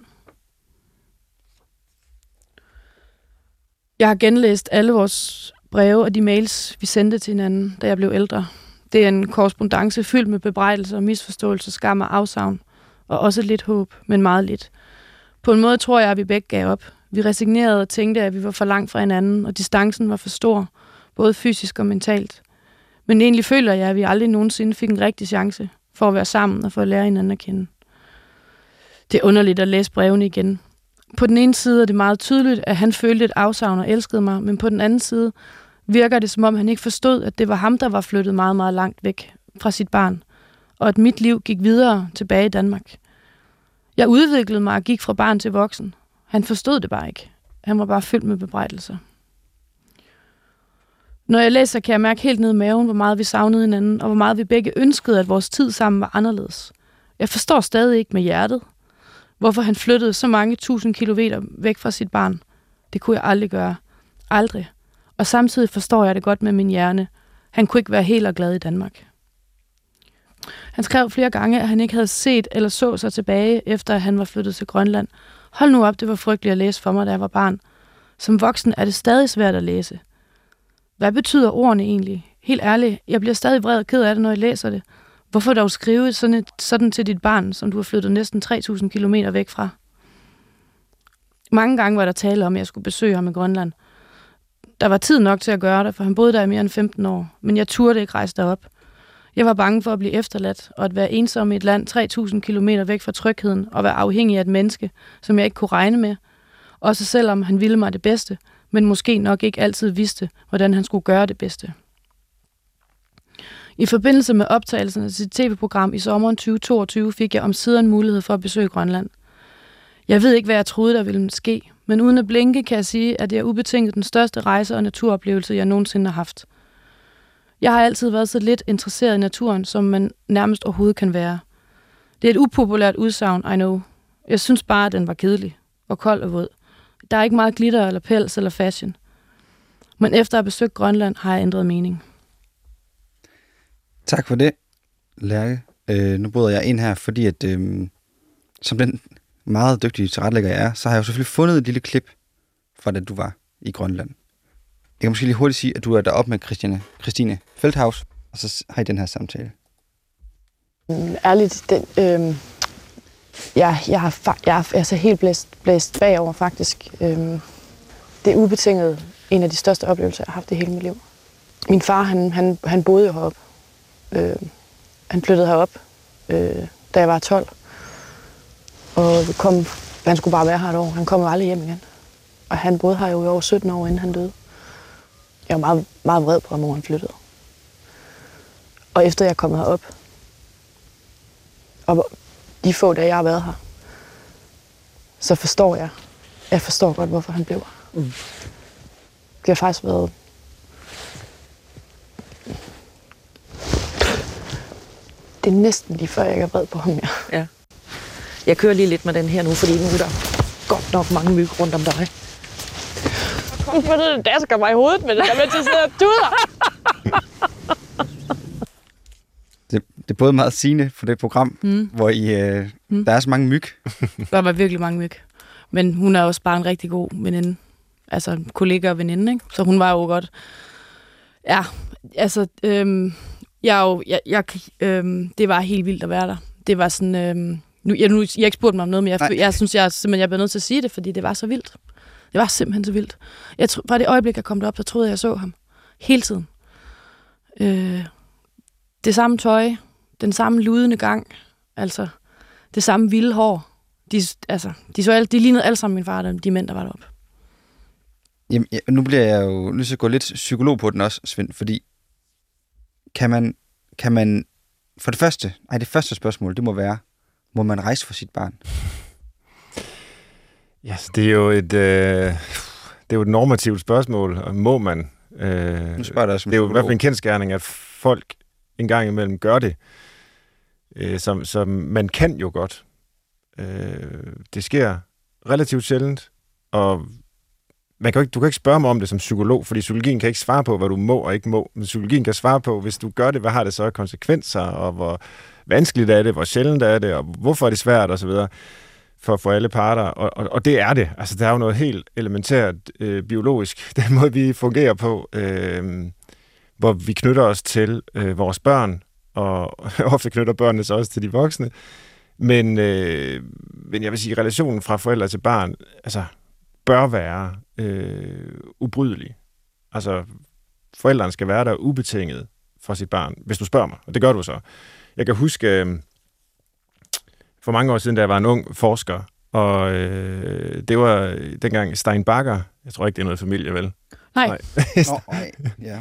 Jeg har genlæst alle vores breve og de mails, vi sendte til hinanden, da jeg blev ældre. Det er en korrespondence fyldt med bebrejdelser, misforståelser, skam og afsavn, og også lidt håb, men meget lidt. På en måde tror jeg, at vi begge gav op. Vi resignerede og tænkte, at vi var for langt fra hinanden, og distancen var for stor, både fysisk og mentalt. Men egentlig føler jeg, at vi aldrig nogensinde fik en rigtig chance for at være sammen og for at lære hinanden at kende. Det er underligt at læse brevene igen. På den ene side er det meget tydeligt, at han følte et afsavn og elskede mig, men på den anden side virker det, som om han ikke forstod, at det var ham, der var flyttet meget, meget langt væk fra sit barn, og at mit liv gik videre tilbage i Danmark. Jeg udviklede mig og gik fra barn til voksen. Han forstod det bare ikke. Han var bare fyldt med bebrejdelser. Når jeg læser, kan jeg mærke helt ned i maven, hvor meget vi savnede hinanden, og hvor meget vi begge ønskede, at vores tid sammen var anderledes. Jeg forstår stadig ikke med hjertet, hvorfor han flyttede så mange tusind kilometer væk fra sit barn. Det kunne jeg aldrig gøre. Aldrig. Og samtidig forstår jeg det godt med min hjerne. Han kunne ikke være helt og glad i Danmark. Han skrev flere gange, at han ikke havde set eller så sig tilbage, efter at han var flyttet til Grønland. Hold nu op, det var frygteligt at læse for mig, da jeg var barn. Som voksen er det stadig svært at læse. Hvad betyder ordene egentlig? Helt ærligt, jeg bliver stadig vred og ked af det, når jeg læser det. Hvorfor dog skrive sådan, et, sådan til dit barn, som du har flyttet næsten 3.000 km væk fra? Mange gange var der tale om, at jeg skulle besøge ham i Grønland. Der var tid nok til at gøre det, for han boede der i mere end 15 år, men jeg turde ikke rejse derop. Jeg var bange for at blive efterladt og at være ensom i et land 3.000 km væk fra trygheden og være afhængig af et menneske, som jeg ikke kunne regne med. Også selvom han ville mig det bedste, men måske nok ikke altid vidste, hvordan han skulle gøre det bedste. I forbindelse med optagelsen af sit tv-program i sommeren 2022 fik jeg om siden mulighed for at besøge Grønland. Jeg ved ikke, hvad jeg troede, der ville ske, men uden at blinke kan jeg sige, at det er ubetinget den største rejse og naturoplevelse, jeg nogensinde har haft. Jeg har altid været så lidt interesseret i naturen, som man nærmest overhovedet kan være. Det er et upopulært udsagn, I know. Jeg synes bare, at den var kedelig og kold og våd. Der er ikke meget glitter eller pels eller fashion. Men efter at have besøgt Grønland, har jeg ændret mening. Tak for det, Lærke. Øh, nu bryder jeg ind her, fordi at, øh, som den meget dygtige tilrettelægger jeg er, så har jeg jo selvfølgelig fundet et lille klip fra da du var i Grønland. Jeg kan måske lige hurtigt sige, at du er deroppe med Christine, Christine Feldhaus, og så har I den her samtale. Mm, ærligt, den, øh, jeg, jeg, har, jeg er altså helt blæst, blæst bagover faktisk. Øh, det er ubetinget en af de største oplevelser, jeg har haft i hele mit liv. Min far, han, han, han boede jo heroppe. Øh, han flyttede herop, øh, da jeg var 12. Og kom, han skulle bare være her et år. Han kom jo aldrig hjem igen. Og han boede her jo i over 17 år, inden han døde. Jeg var meget, meget vred på ham, hvor han flyttede. Og efter jeg kom herop, og de få dage, jeg har været her, så forstår jeg, jeg forstår godt, hvorfor han blev her. Mm. Det har faktisk været det er næsten lige før, jeg er vred på ham, ja. ja. Jeg kører lige lidt med den her nu, fordi nu er der godt nok mange myg rundt om dig. Hvorfor det, det dasker mig i hovedet med det der med til at sidde og duder? Det, det er både meget sigende for det program, mm. hvor I, øh, mm. der er så mange myg. der var virkelig mange myg. Men hun er også bare en rigtig god veninde. Altså kollega og veninde, ikke? Så hun var jo godt... Ja, altså... Øhm, jeg, jo, jeg, jeg, øhm, det var helt vildt at være der. Det var sådan... Øhm, nu, jeg, nu, jeg har ikke spurgt mig om noget, men jeg, jeg, jeg synes, jeg, simpelthen, jeg bliver nødt til at sige det, fordi det var så vildt. Det var simpelthen så vildt. Jeg tro, fra det øjeblik, jeg kom derop, så troede jeg, jeg så ham. Hele tiden. Øh, det samme tøj, den samme ludende gang, altså det samme vilde hår. De, altså, de, så alle, de lignede alle sammen min far, de mænd, der var deroppe. Jamen, ja, nu bliver jeg jo nødt til at gå lidt psykolog på den også, Svend, fordi kan man, kan man for det første, nej, det første spørgsmål, det må være, må man rejse for sit barn? Ja, det er jo et, øh, det er jo et normativt spørgsmål. Må man? Øh, nu spørger det, det er jo i hvert fald en kendskærning, at folk en gang imellem gør det. øh, som, som man kan jo godt. Øh, det sker relativt sjældent, og man kan ikke, du kan ikke spørge mig om det som psykolog, fordi psykologien kan ikke svare på, hvad du må og ikke må. Men psykologien kan svare på, hvis du gør det, hvad har det så af konsekvenser, og hvor vanskeligt er det, hvor sjældent er det, og hvorfor er det svært osv. For, for alle parter. Og, og, og det er det. Altså, der er jo noget helt elementært øh, biologisk, den måde, vi fungerer på, øh, hvor vi knytter os til øh, vores børn, og ofte knytter børnene sig også til de voksne. Men, øh, men jeg vil sige, relationen fra forældre til barn, altså, bør være øh, ubrydelig. Altså, forældrene skal være der ubetinget for sit barn, hvis du spørger mig, og det gør du så. Jeg kan huske, øh, for mange år siden, da jeg var en ung forsker, og øh, det var dengang Stein Bakker, jeg tror ikke, det er noget familie, vel? Nej. Nej. Nå, nej. Ja.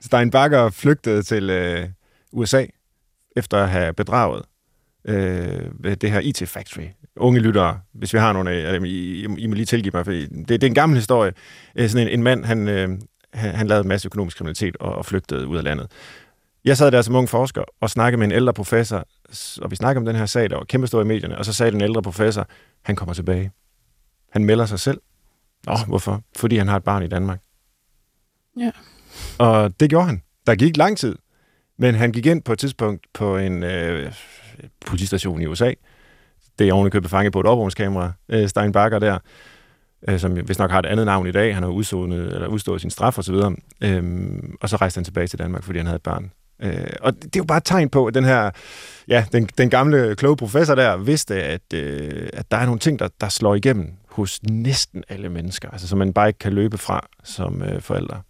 Stein Bakker flygtede til øh, USA efter at have bedraget øh, det her IT Factory. Unge lyttere, hvis vi har nogle af dem, I, I må lige tilgive mig, for det, det er en gammel historie. Øh, sådan en, en mand, han, øh, han, han lavede en masse økonomisk kriminalitet og, og flygtede ud af landet. Jeg sad der som ung forsker og snakkede med en ældre professor, og vi snakkede om den her sag, der var kæmpestor i medierne, og så sagde den ældre professor, han kommer tilbage. Han melder sig selv. Nå, hvorfor? Fordi han har et barn i Danmark. Ja. Og det gjorde han. Der gik lang tid, men han gik ind på et tidspunkt på en øh, politistation i USA. Det er ovenikøbet fanget på et overvågningskamera, øh, Stein Bakker der, øh, som hvis nok har et andet navn i dag. Han har udstået, eller udstået sin straf osv. Øhm, og så rejste han tilbage til Danmark, fordi han havde et barn. Øh, og det er jo bare et tegn på, at den her, ja, den, den gamle kloge professor der vidste, at, øh, at der er nogle ting, der, der slår igennem hos næsten alle mennesker, altså som man bare ikke kan løbe fra som øh, forældre.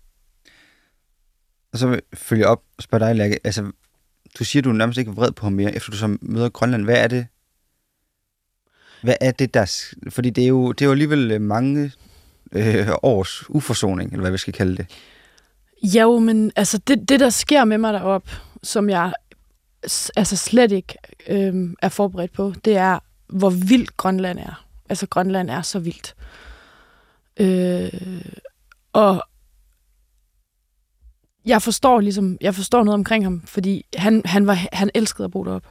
Og så vil jeg følge op og spørge dig, Lærke. Altså, du siger, du nærmest ikke vred på ham mere, efter du så møder Grønland. Hvad er det? Hvad er det, der... Fordi det er jo, det er jo alligevel øh, mange øh, års uforsoning, eller hvad vi skal kalde det. Jo, men altså det, det der sker med mig derop, som jeg altså slet ikke øh, er forberedt på, det er, hvor vildt Grønland er. Altså Grønland er så vildt. Øh, og jeg forstår ligesom, jeg forstår noget omkring ham, fordi han, han, var, han elskede at bo derop.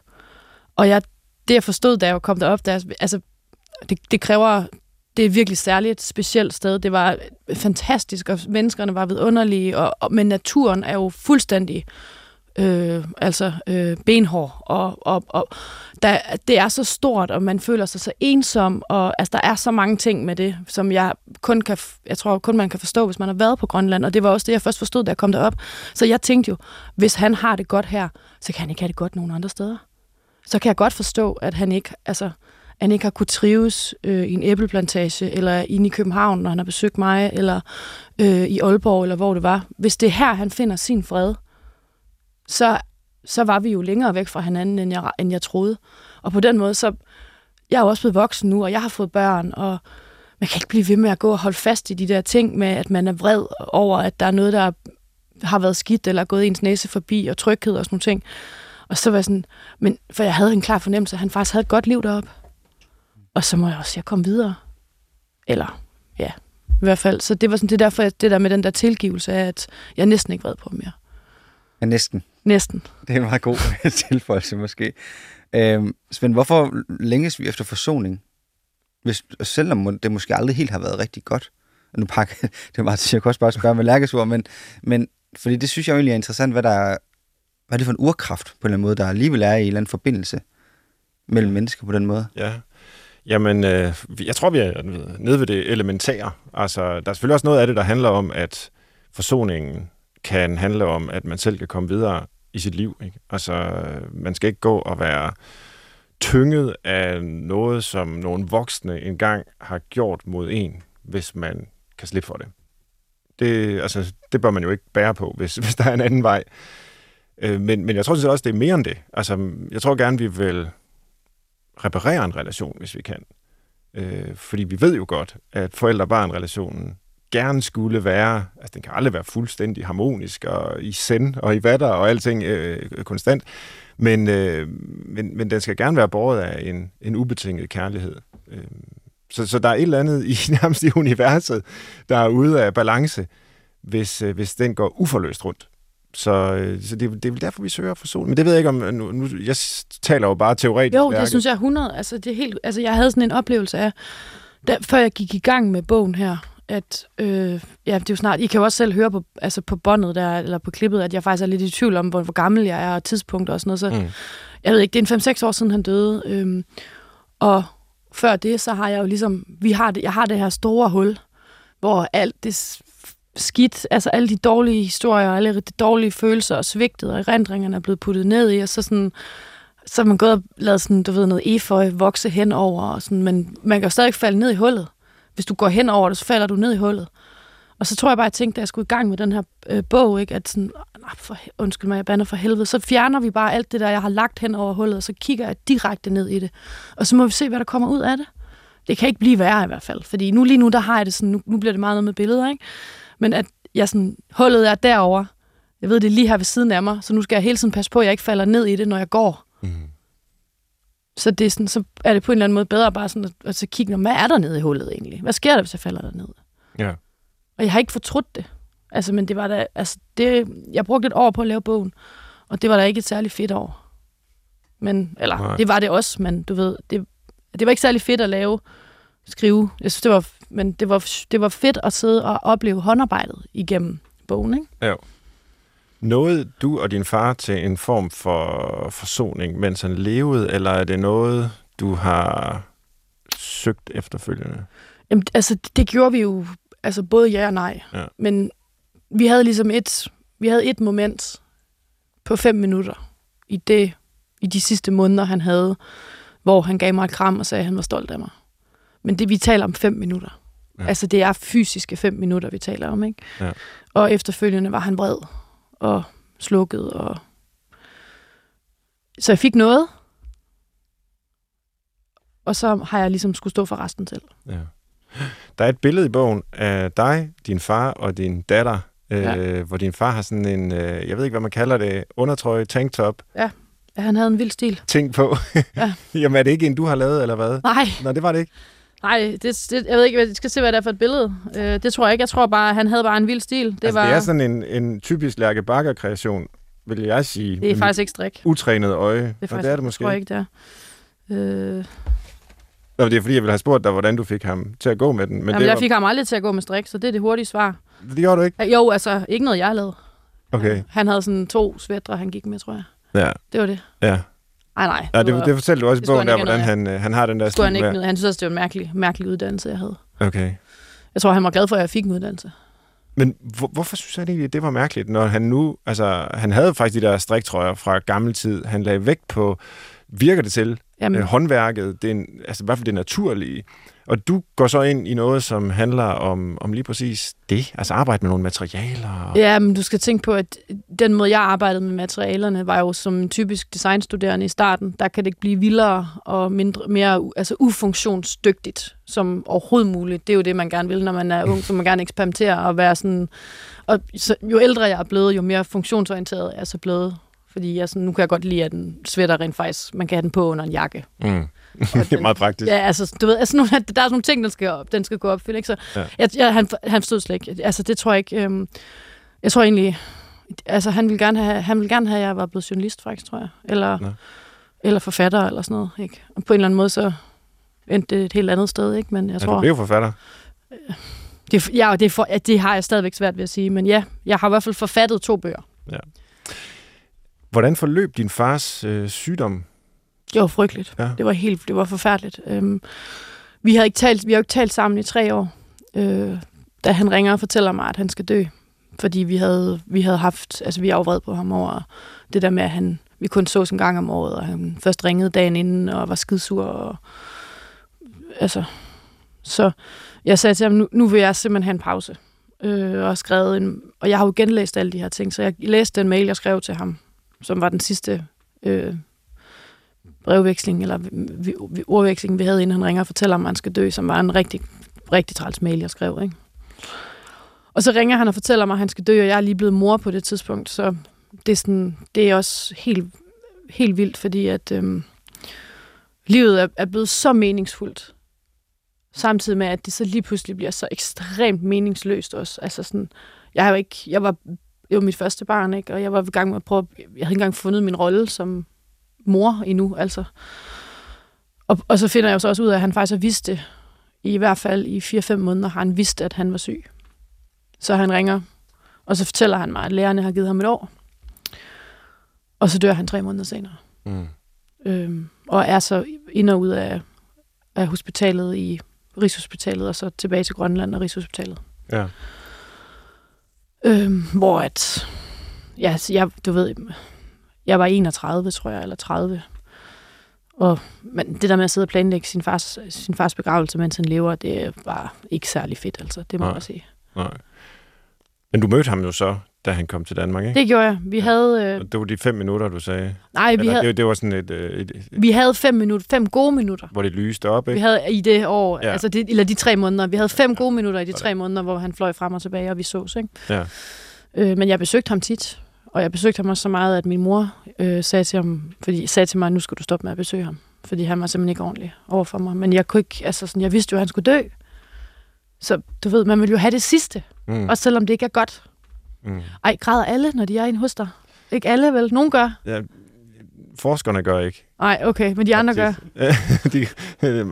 Og jeg, det jeg forstod, da jeg kom derop, der, altså, det, det kræver, det er virkelig særligt et specielt sted. Det var fantastisk, og menneskerne var vidunderlige, og, og, men naturen er jo fuldstændig øh, altså øh, benhår, og, og, og der, det er så stort, og man føler sig så ensom, og altså, der er så mange ting med det, som jeg kun kan, jeg tror kun man kan forstå, hvis man har været på Grønland, og det var også det, jeg først forstod, da jeg kom derop. Så jeg tænkte jo, hvis han har det godt her, så kan han ikke have det godt nogen andre steder. Så kan jeg godt forstå, at han ikke, altså, han ikke har kunne trives øh, i en æbleplantage, eller inde i København, når han har besøgt mig, eller øh, i Aalborg, eller hvor det var. Hvis det er her, han finder sin fred, så, så var vi jo længere væk fra hinanden, end jeg, end jeg troede. Og på den måde, så jeg er jo også blevet voksen nu, og jeg har fået børn, og man kan ikke blive ved med at gå og holde fast i de der ting med, at man er vred over, at der er noget, der har været skidt, eller gået ens næse forbi, og tryghed og sådan nogle ting. Og så var jeg sådan, men for jeg havde en klar fornemmelse, at han faktisk havde et godt liv deroppe. Og så må jeg også jeg komme videre. Eller, ja, i hvert fald. Så det var sådan, det derfor, det der med den der tilgivelse af, at jeg næsten ikke vred på mere. Ja, næsten. Næsten. Det er en meget god tilføjelse måske. Øhm, Svend, hvorfor længes vi efter forsoning? Hvis, selvom det måske aldrig helt har været rigtig godt. Nu pakker det er meget, jeg kan også bare spørge med lærkesord, men, men fordi det synes jeg egentlig er interessant, hvad der er, hvad er det for en urkraft på en eller anden måde, der alligevel er i en eller anden forbindelse mellem mennesker på den måde. Ja, Jamen, øh, jeg tror, vi er nede ved det elementære. Altså, der er selvfølgelig også noget af det, der handler om, at forsoningen kan handle om, at man selv kan komme videre i sit liv. Ikke? Altså, man skal ikke gå og være tynget af noget, som nogle voksne engang har gjort mod en, hvis man kan slippe for det. Det, altså, det bør man jo ikke bære på, hvis, hvis der er en anden vej. Øh, men, men jeg tror også, det er mere end det. Altså, jeg tror gerne, vi vil reparere en relation, hvis vi kan. Øh, fordi vi ved jo godt, at forældre-barn-relationen gerne skulle være, altså den kan aldrig være fuldstændig harmonisk og i send og i vatter og alting øh, øh konstant, men, øh, men, men den skal gerne være båret af en, en ubetinget kærlighed. Øh, så, så der er et eller andet i nærmest i universet, der er ude af balance, hvis, øh, hvis den går uforløst rundt. Så, øh, så det, det er vel derfor, vi søger forsoning. Men det ved jeg ikke om... Nu, nu, jeg taler jo bare teoretisk. Jo, værket. det synes jeg er 100. Altså, det er helt, altså, jeg havde sådan en oplevelse af, da, før jeg gik i gang med bogen her, at øh, ja, det er jo snart, I kan jo også selv høre på, altså på båndet der, eller på klippet, at jeg faktisk er lidt i tvivl om, hvor, hvor gammel jeg er, og tidspunkt og sådan noget. Så Mm. jeg ved ikke, det er en 5-6 år siden, han døde. Øhm, og før det, så har jeg jo ligesom, vi har det, jeg har det her store hul, hvor alt det skidt, altså alle de dårlige historier, alle de dårlige følelser og svigtet og erindringerne er blevet puttet ned i, og så sådan, så er man gået og lavet sådan, du ved, noget eføj vokse henover, og sådan, men man kan jo stadig falde ned i hullet. Hvis du går hen over det, så falder du ned i hullet. Og så tror jeg bare, jeg tænkte, da jeg skulle i gang med den her øh, bog, ikke, at sådan, ah, for, undskyld mig, jeg bander for helvede, så fjerner vi bare alt det der, jeg har lagt hen over hullet, og så kigger jeg direkte ned i det. Og så må vi se, hvad der kommer ud af det. Det kan ikke blive værre i hvert fald, fordi nu lige nu, der har jeg det sådan, nu, nu bliver det meget noget med billeder, ikke? Men at jeg sådan, hullet er derovre, jeg ved, det er lige her ved siden af mig, så nu skal jeg hele tiden passe på, at jeg ikke falder ned i det, når jeg går. Mm. Så, det er sådan, så er det på en eller anden måde bedre bare sådan at, at så kigge, "Nå, hvad er der nede i hullet egentlig? Hvad sker der, hvis jeg falder der ned? Ja. Og jeg har ikke fortrudt det. Altså, men det var da, altså, det, jeg brugte et år på at lave bogen, og det var da ikke et særligt fedt år. Men, eller. Nej. det var det også, men du ved, det, det var ikke særlig fedt at lave, skrive. Jeg synes, det var, men det var, det var fedt at sidde og opleve håndarbejdet igennem bogen, ikke? Nåede du og din far til en form for forsoning, mens han levede, eller er det noget, du har søgt efterfølgende? Jamen, altså, det gjorde vi jo, altså både ja og nej. Ja. Men vi havde ligesom et, vi havde et moment på fem minutter i det, i de sidste måneder, han havde, hvor han gav mig et kram og sagde, at han var stolt af mig. Men det, vi taler om fem minutter. Ja. Ja. Altså, det er fysiske fem minutter, vi taler om, ikke? Ja. Og efterfølgende var han vred og slukket, og... Så jeg fik noget, og så har jeg ligesom skulle stå for resten selv. Ja. Der er et billede i bogen af dig, din far og din datter, øh, Ja. hvor din far har sådan en, øh, jeg ved ikke, hvad man kalder det, undertrøje, tanktop, Ja, han havde en vild stil. ting på. Ja. Jamen er det ikke en, du har lavet, eller hvad? Nej, Nå, det var det ikke. Nej, det, det, jeg ved ikke, jeg skal se, hvad det er for et billede. Øh, det tror jeg ikke. Jeg tror bare, han havde bare en vild stil. Det, altså, var, det er sådan en, en typisk Lærke Bakker-kreation, vil jeg sige. det er faktisk ikke strik. Utrænet øje. Det er Og faktisk, det er det måske. tror jeg ikke, det er. Øh, Nå, det er fordi, jeg ville have spurgt dig, hvordan du fik ham til at gå med den. Men Men det, jamen, jeg var, fik ham aldrig til at gå med strik, så det er det hurtige svar. det gjorde du ikke? Jo, altså, ikke noget, jeg lavet. Okay, Han havde sådan to svætter, han gik med, tror jeg. ja. Det var det. ja. Nej, nej. ja det, det fortalte du også i bogen, der, hvordan han, øh, han har den der skulle han ikke med. Han synes også, det var en mærkelig, mærkelig uddannelse, jeg havde. Okay. Jeg tror, han var glad for, at jeg fik en uddannelse. Men hvor, hvorfor synes han egentlig, at det var mærkeligt, når han nu, altså, han havde faktisk de der striktrøjer fra gammel tid. Han lagde vægt på, virker det til, Jamen, øh, håndværket, det er en, altså i hvert fald det naturlige. Og du går så ind i noget, som handler om, om lige præcis det, altså arbejde med nogle materialer. Og, Ja, men du skal tænke på, at den måde, jeg arbejdede med materialerne, var jo som en typisk designstuderende i starten. Der kan det ikke blive vildere og mindre, mere altså ufunktionsdygtigt som overhovedet muligt. Det er jo det, man gerne vil, når man er ung, så man gerne eksperimentere og være sådan... Og så, jo ældre jeg er blevet, jo mere funktionsorienteret er jeg så blevet. Fordi jeg sådan, nu kan jeg godt lide, at den sweater rent faktisk, man kan have den på under en jakke. Mm. Og det er meget praktisk. Ja, altså, du ved, altså, nogle, der er sådan nogle ting, den skal, op, den skal gå op, ikke? Så, Ja. ja. jeg, jeg, han, han forstod slet ikke. Altså, det tror jeg ikke... Øhm, jeg tror egentlig... Altså, han ville gerne have, han ville gerne have, at jeg var blevet journalist, faktisk, tror jeg. Eller, Nå. eller forfatter, eller sådan noget, ikke? Og på en eller anden måde, så endte det et helt andet sted, ikke? Men jeg Ja, tror... du blev forfatter. det, er- ja, det, for, ja, det har jeg stadigvæk svært ved at sige, men ja, jeg har i hvert fald forfattet to bøger. Hvordan forløb din fars øh, sygdom? Det var frygteligt. Ja. Det var helt, det var forfærdeligt. Øhm, vi har ikke talt, vi har jo ikke talt sammen i tre år, øh, da han ringer og fortæller mig, at han skal dø. Fordi vi havde, vi havde haft, altså vi afvred på ham over det der med, at han, vi kun så en gang om året, og han først ringede dagen inden og var skidsur. Og, altså, så jeg sagde til ham, nu, nu vil jeg simpelthen have en pause. Øh, og, skrevet en, og jeg har jo genlæst alle de her ting, så jeg læste den mail, jeg skrev til ham, som var den sidste øh, brevveksling, eller vi, ordveksling, vi havde, inden han ringer og fortæller om han skal dø, som var en rigtig, rigtig træls mail, jeg skrev. Ikke? Og så ringer han og fortæller mig, at han skal dø, og jeg er lige blevet mor på det tidspunkt, så det er, sådan, det er også helt, helt vildt, fordi at øhm, livet er, er blevet så meningsfuldt, samtidig med, at det så lige pludselig bliver så ekstremt meningsløst også. Altså sådan, jeg, har ikke, jeg var jo mit første barn, ikke? og jeg var i gang med at prøve, jeg havde ikke engang fundet min rolle som mor endnu, altså. Og, og så finder jeg jo så også ud af, at han faktisk har vidst det, i hvert fald i 4-5 måneder har han vidst, at han var syg. Så han ringer, og så fortæller han mig, at lærerne har givet ham et år. Og så dør han tre måneder senere. Mm. Øhm, og er så ind og ud af, af hospitalet i Rigshospitalet, og så tilbage til Grønland og Rigshospitalet. Ja. Øhm, hvor at, ja, så jeg, du ved, jeg var 31, tror jeg, eller 30. Og men det der med at sidde og planlægge sin fars, sin fars begravelse, mens han lever, det var ikke særlig fedt, altså. Det må Nej. jeg sige. Nej. Men du mødte ham jo så, da han kom til Danmark, ikke? Det gjorde jeg. Vi havde, øh, Og Det var de fem minutter, du sagde. nej, vi Eller, havde, det, det var sådan et, øh, et, et, vi havde fem minutter, fem gode minutter. hvor det lyste op, Vi ikke? havde i det år, Ja. ja. altså det, eller de tre måneder, vi havde fem gode minutter i de tre måneder, hvor han fløj frem og tilbage, og vi sås, ikke? Ja. Øh, men jeg besøgte ham tit, og jeg besøgte ham også så meget, at min mor øh, sagde til ham, fordi sagde til mig, nu skal du stoppe med at besøge ham, fordi han var simpelthen ikke ordentlig over for mig. Men jeg kunne ikke, altså sådan, jeg vidste jo, at han skulle dø. Så du ved, man vil jo have det sidste, Mm. også selvom det ikke er godt. Mm. Ej, græder alle, når de er inde hos dig? Ikke alle vel? Nogen gør. Ja, forskerne gør ikke. Nej, okay, men de andre gør. de,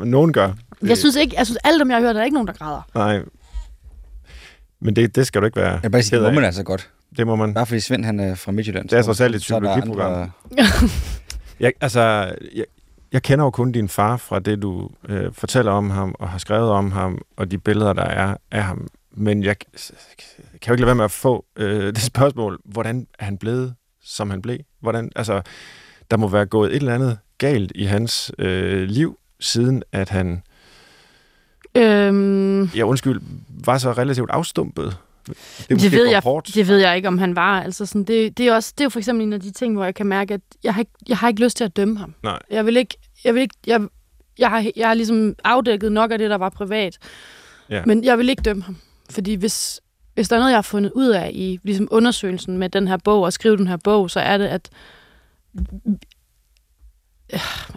nogen gør. Jeg synes ikke, jeg synes, alle dem, jeg har hørt, er der ikke nogen, der græder. Nej. Men det, det skal du ikke være Jeg bare sige, det må man altså godt. Det må man. Bare fordi Svend han er fra Midtjylland. Det er så- trods alt et psykologiprogram. andre- Jeg, altså, jeg, jeg kender jo kun din far fra det, du øh, fortæller om ham, og har skrevet om ham, og de billeder, der er af ham. Men jeg kan jo ikke lade være med at få øh, det spørgsmål, hvordan er han blevet, som han blev? Hvordan, altså, der må være gået et eller andet galt i hans øh, liv, siden at han, Øhm, ja undskyld, var så relativt afstumpet. Det, det, ved jeg, hårdt. det ved jeg ikke, om han var. Altså sådan, det, det, er også, det er jo for eksempel en af de ting, hvor jeg kan mærke, at jeg har ikke, jeg har ikke lyst til at dømme ham. Nej. Jeg vil ikke, jeg vil ikke, jeg, jeg, har, jeg har ligesom afdækket nok af det, der var privat. Ja. Men jeg vil ikke dømme ham. Fordi hvis, hvis der er noget, jeg har fundet ud af i ligesom undersøgelsen med den her bog, og skrive den her bog, så er det, at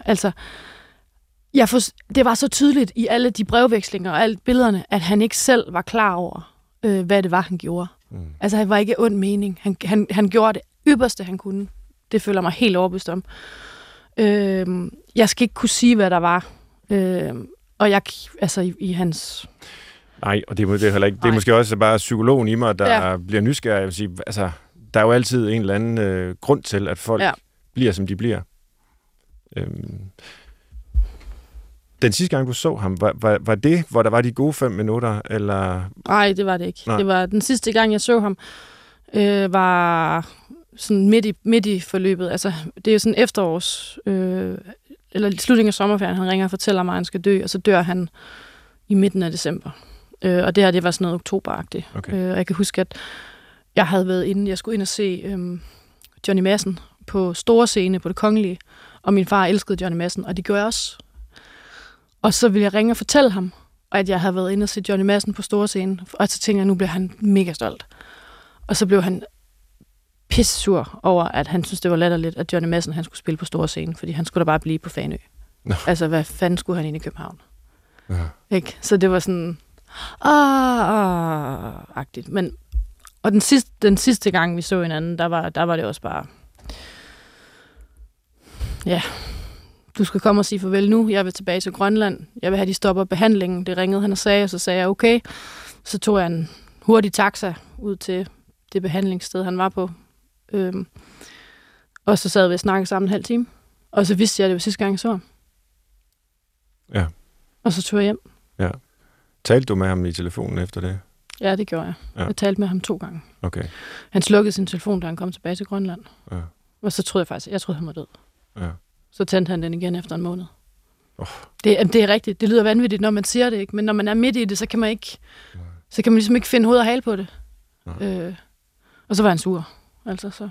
altså, jeg for, det var så tydeligt i alle de brevvekslinger og alle billederne, at han ikke selv var klar over, øh, hvad det var, han gjorde. Mm. Altså, han var ikke ond mening. Han, han, han gjorde det ypperste, han kunne. Det føler mig helt overbevist om. Øh, jeg skal ikke kunne sige, hvad der var. Øh, og jeg, altså i, i hans... Nej, og det, er det er heller ikke. Det er måske også bare psykologen i mig, der ja. Bliver nysgerrig. Jeg vil sige, altså, der er jo altid en eller anden øh, grund til, at folk. Ja. bliver, som de bliver. Øhm. Den sidste gang, du så ham, var, var, var det, hvor der var de gode fem minutter, eller... Nej, det var det ikke. Nej. Det var den sidste gang, jeg så ham, øh, var sådan midt i, midt i forløbet. Altså, det er jo sådan efterårs... Øh, eller slutningen af sommerferien, han ringer og fortæller mig, at han skal dø, og så dør han i midten af december. Øh, og det her, det var sådan noget oktoberagtigt. Okay. Øh, og jeg kan huske, at jeg havde været inde, jeg skulle ind og se øhm, Johnny Madsen på store scene på det kongelige, og min far elskede Johnny Madsen, og det gjorde jeg også. Og så ville jeg ringe og fortælle ham, at jeg havde været inde og se Johnny Madsen på store scene, og så tænkte jeg, nu bliver han mega stolt. Og så blev han pissur over, at han synes det var latterligt, at Johnny Madsen han skulle spille på store scene, fordi han skulle da bare blive på Fanø. Nå. Altså, hvad fanden skulle han ind i København? Ja. Ikke? Så det var sådan, ah, ah, agtigt. Men, og den sidste, den sidste gang, vi så hinanden, der var, der var det også bare, ja, du skal komme og sige farvel nu, jeg vil tilbage til Grønland, jeg vil have, de stopper behandlingen. Det ringede han og sagde, og så sagde jeg, okay. Så tog jeg en hurtig taxa ud til det behandlingssted, han var på. Øhm, og så sad vi og snakkede sammen en halv time. Og så vidste jeg, at det var sidste gang, jeg så ham. Ja. Og så tog jeg hjem. Talte du med ham i telefonen efter det? Ja, det gjorde jeg. Ja. Ja. Jeg talte med ham to gange. Okay. Han slukkede sin telefon, da han kom tilbage til Grønland. Ja. Og så troede jeg faktisk, jeg troede, han var død. Ja. Så tændte han den igen efter en måned. Oh. Det, det er rigtigt. Det lyder vanvittigt, når man siger det, ikke? Men når man er midt i det, så kan man ikke, så kan man ligesom ikke finde hoved og hale på det. Nej. Øh, og så var han sur. Altså, så.